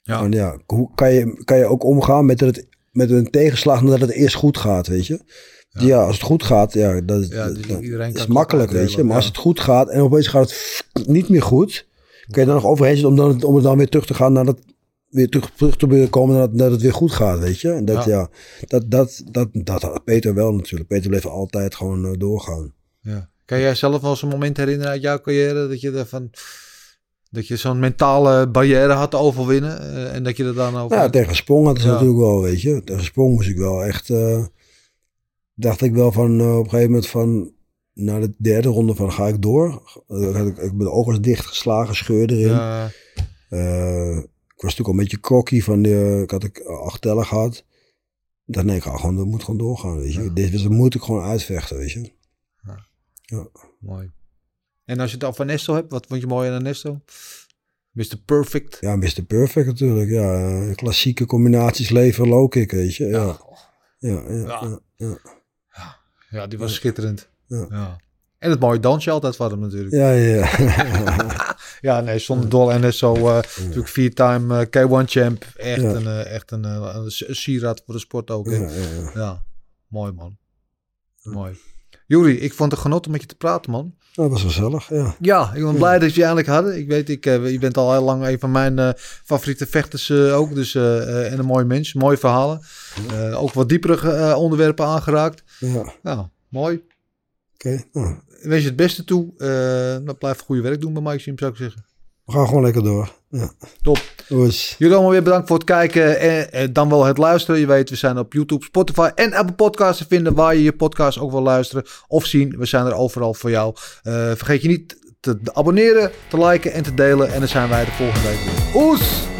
Ja. Van, ja, hoe kan je, kan je ook omgaan met, het, met een tegenslag nadat het eerst goed gaat, weet je? Ja, als het goed gaat, ja, dat, is- Ja, dus dat makkelijk, het weet je. Maar ja. als het goed gaat en opeens gaat het niet meer goed, kun je dan nog overheen zitten om dan, om er dan weer terug te gaan naar dat weer terug, terug te komen dat, dat het weer goed gaat, weet je. En dat, Ja. dat, dat, dat, dat had Peter wel natuurlijk. Peter bleef altijd gewoon eh, doorgaan. Ja. Kan jij zelf wel eens een moment herinneren uit jouw carrière dat je ervan dat je zo'n mentale barrière had te overwinnen eh, en dat je er dan over. Ja, tegen Sprong had het Ja. natuurlijk wel, weet je. Tegen Sprong moest ik wel echt... eh, dacht ik wel van eh, op een gegeven moment van... Na de derde ronde van ga ik door. Had ik, ik ben de ogen dichtgeslagen, scheur erin. Ja, ik was natuurlijk al een beetje cocky van... De, ik had ik acht tellen gehad. Ik dacht nee, ik ga gewoon, dat moet gewoon doorgaan, weet je. Ja. Dit dit moet ik gewoon uitvechten, weet je. mooi. En als je het over Nesto hebt, wat vond je mooi aan Nesto? Mr. Perfect. Ja, Mr. Perfect natuurlijk. Ja, klassieke combinaties leven low kick, weet je. Ja, ja, ja. Ja. ja, die was schitterend. Ja. En het mooie dansje altijd van hem natuurlijk. Ja, ja, ja. Ja, nee, zonder dol. En zo eh, natuurlijk vier-time eh, K1 champ. Echt een, eh, echt een, een sieraad voor de sport ook. hè. ja, ja, ja. Ja, mooi man. Mooi. Juri, ik vond het genot om met je te praten, man. Nou, dat was gezellig, ja. Ja, ik ben blij dat je eindelijk hadden. Ik weet, ik, eh, je bent al heel lang een van mijn eh, favoriete vechters eh, ook. Dus, en een mooi mens, mooie verhalen. Ook wat diepere onderwerpen aangeraakt. Ja, oké. Nou, mooi. Nou, Ik wens je het beste toe. Nou, blijf goede werk doen bij Maxime, zou ik zeggen. we gaan gewoon lekker door. Ja. Top. Dus, Jullie allemaal weer bedankt voor het kijken en, en dan wel het luisteren. Je weet, we zijn op YouTube, Spotify en Apple Podcasts te vinden waar je je podcast ook wil luisteren of zien. We zijn er overal voor jou. Eh, vergeet je niet te abonneren, te liken en te delen. En dan zijn wij de volgende week weer. Oes!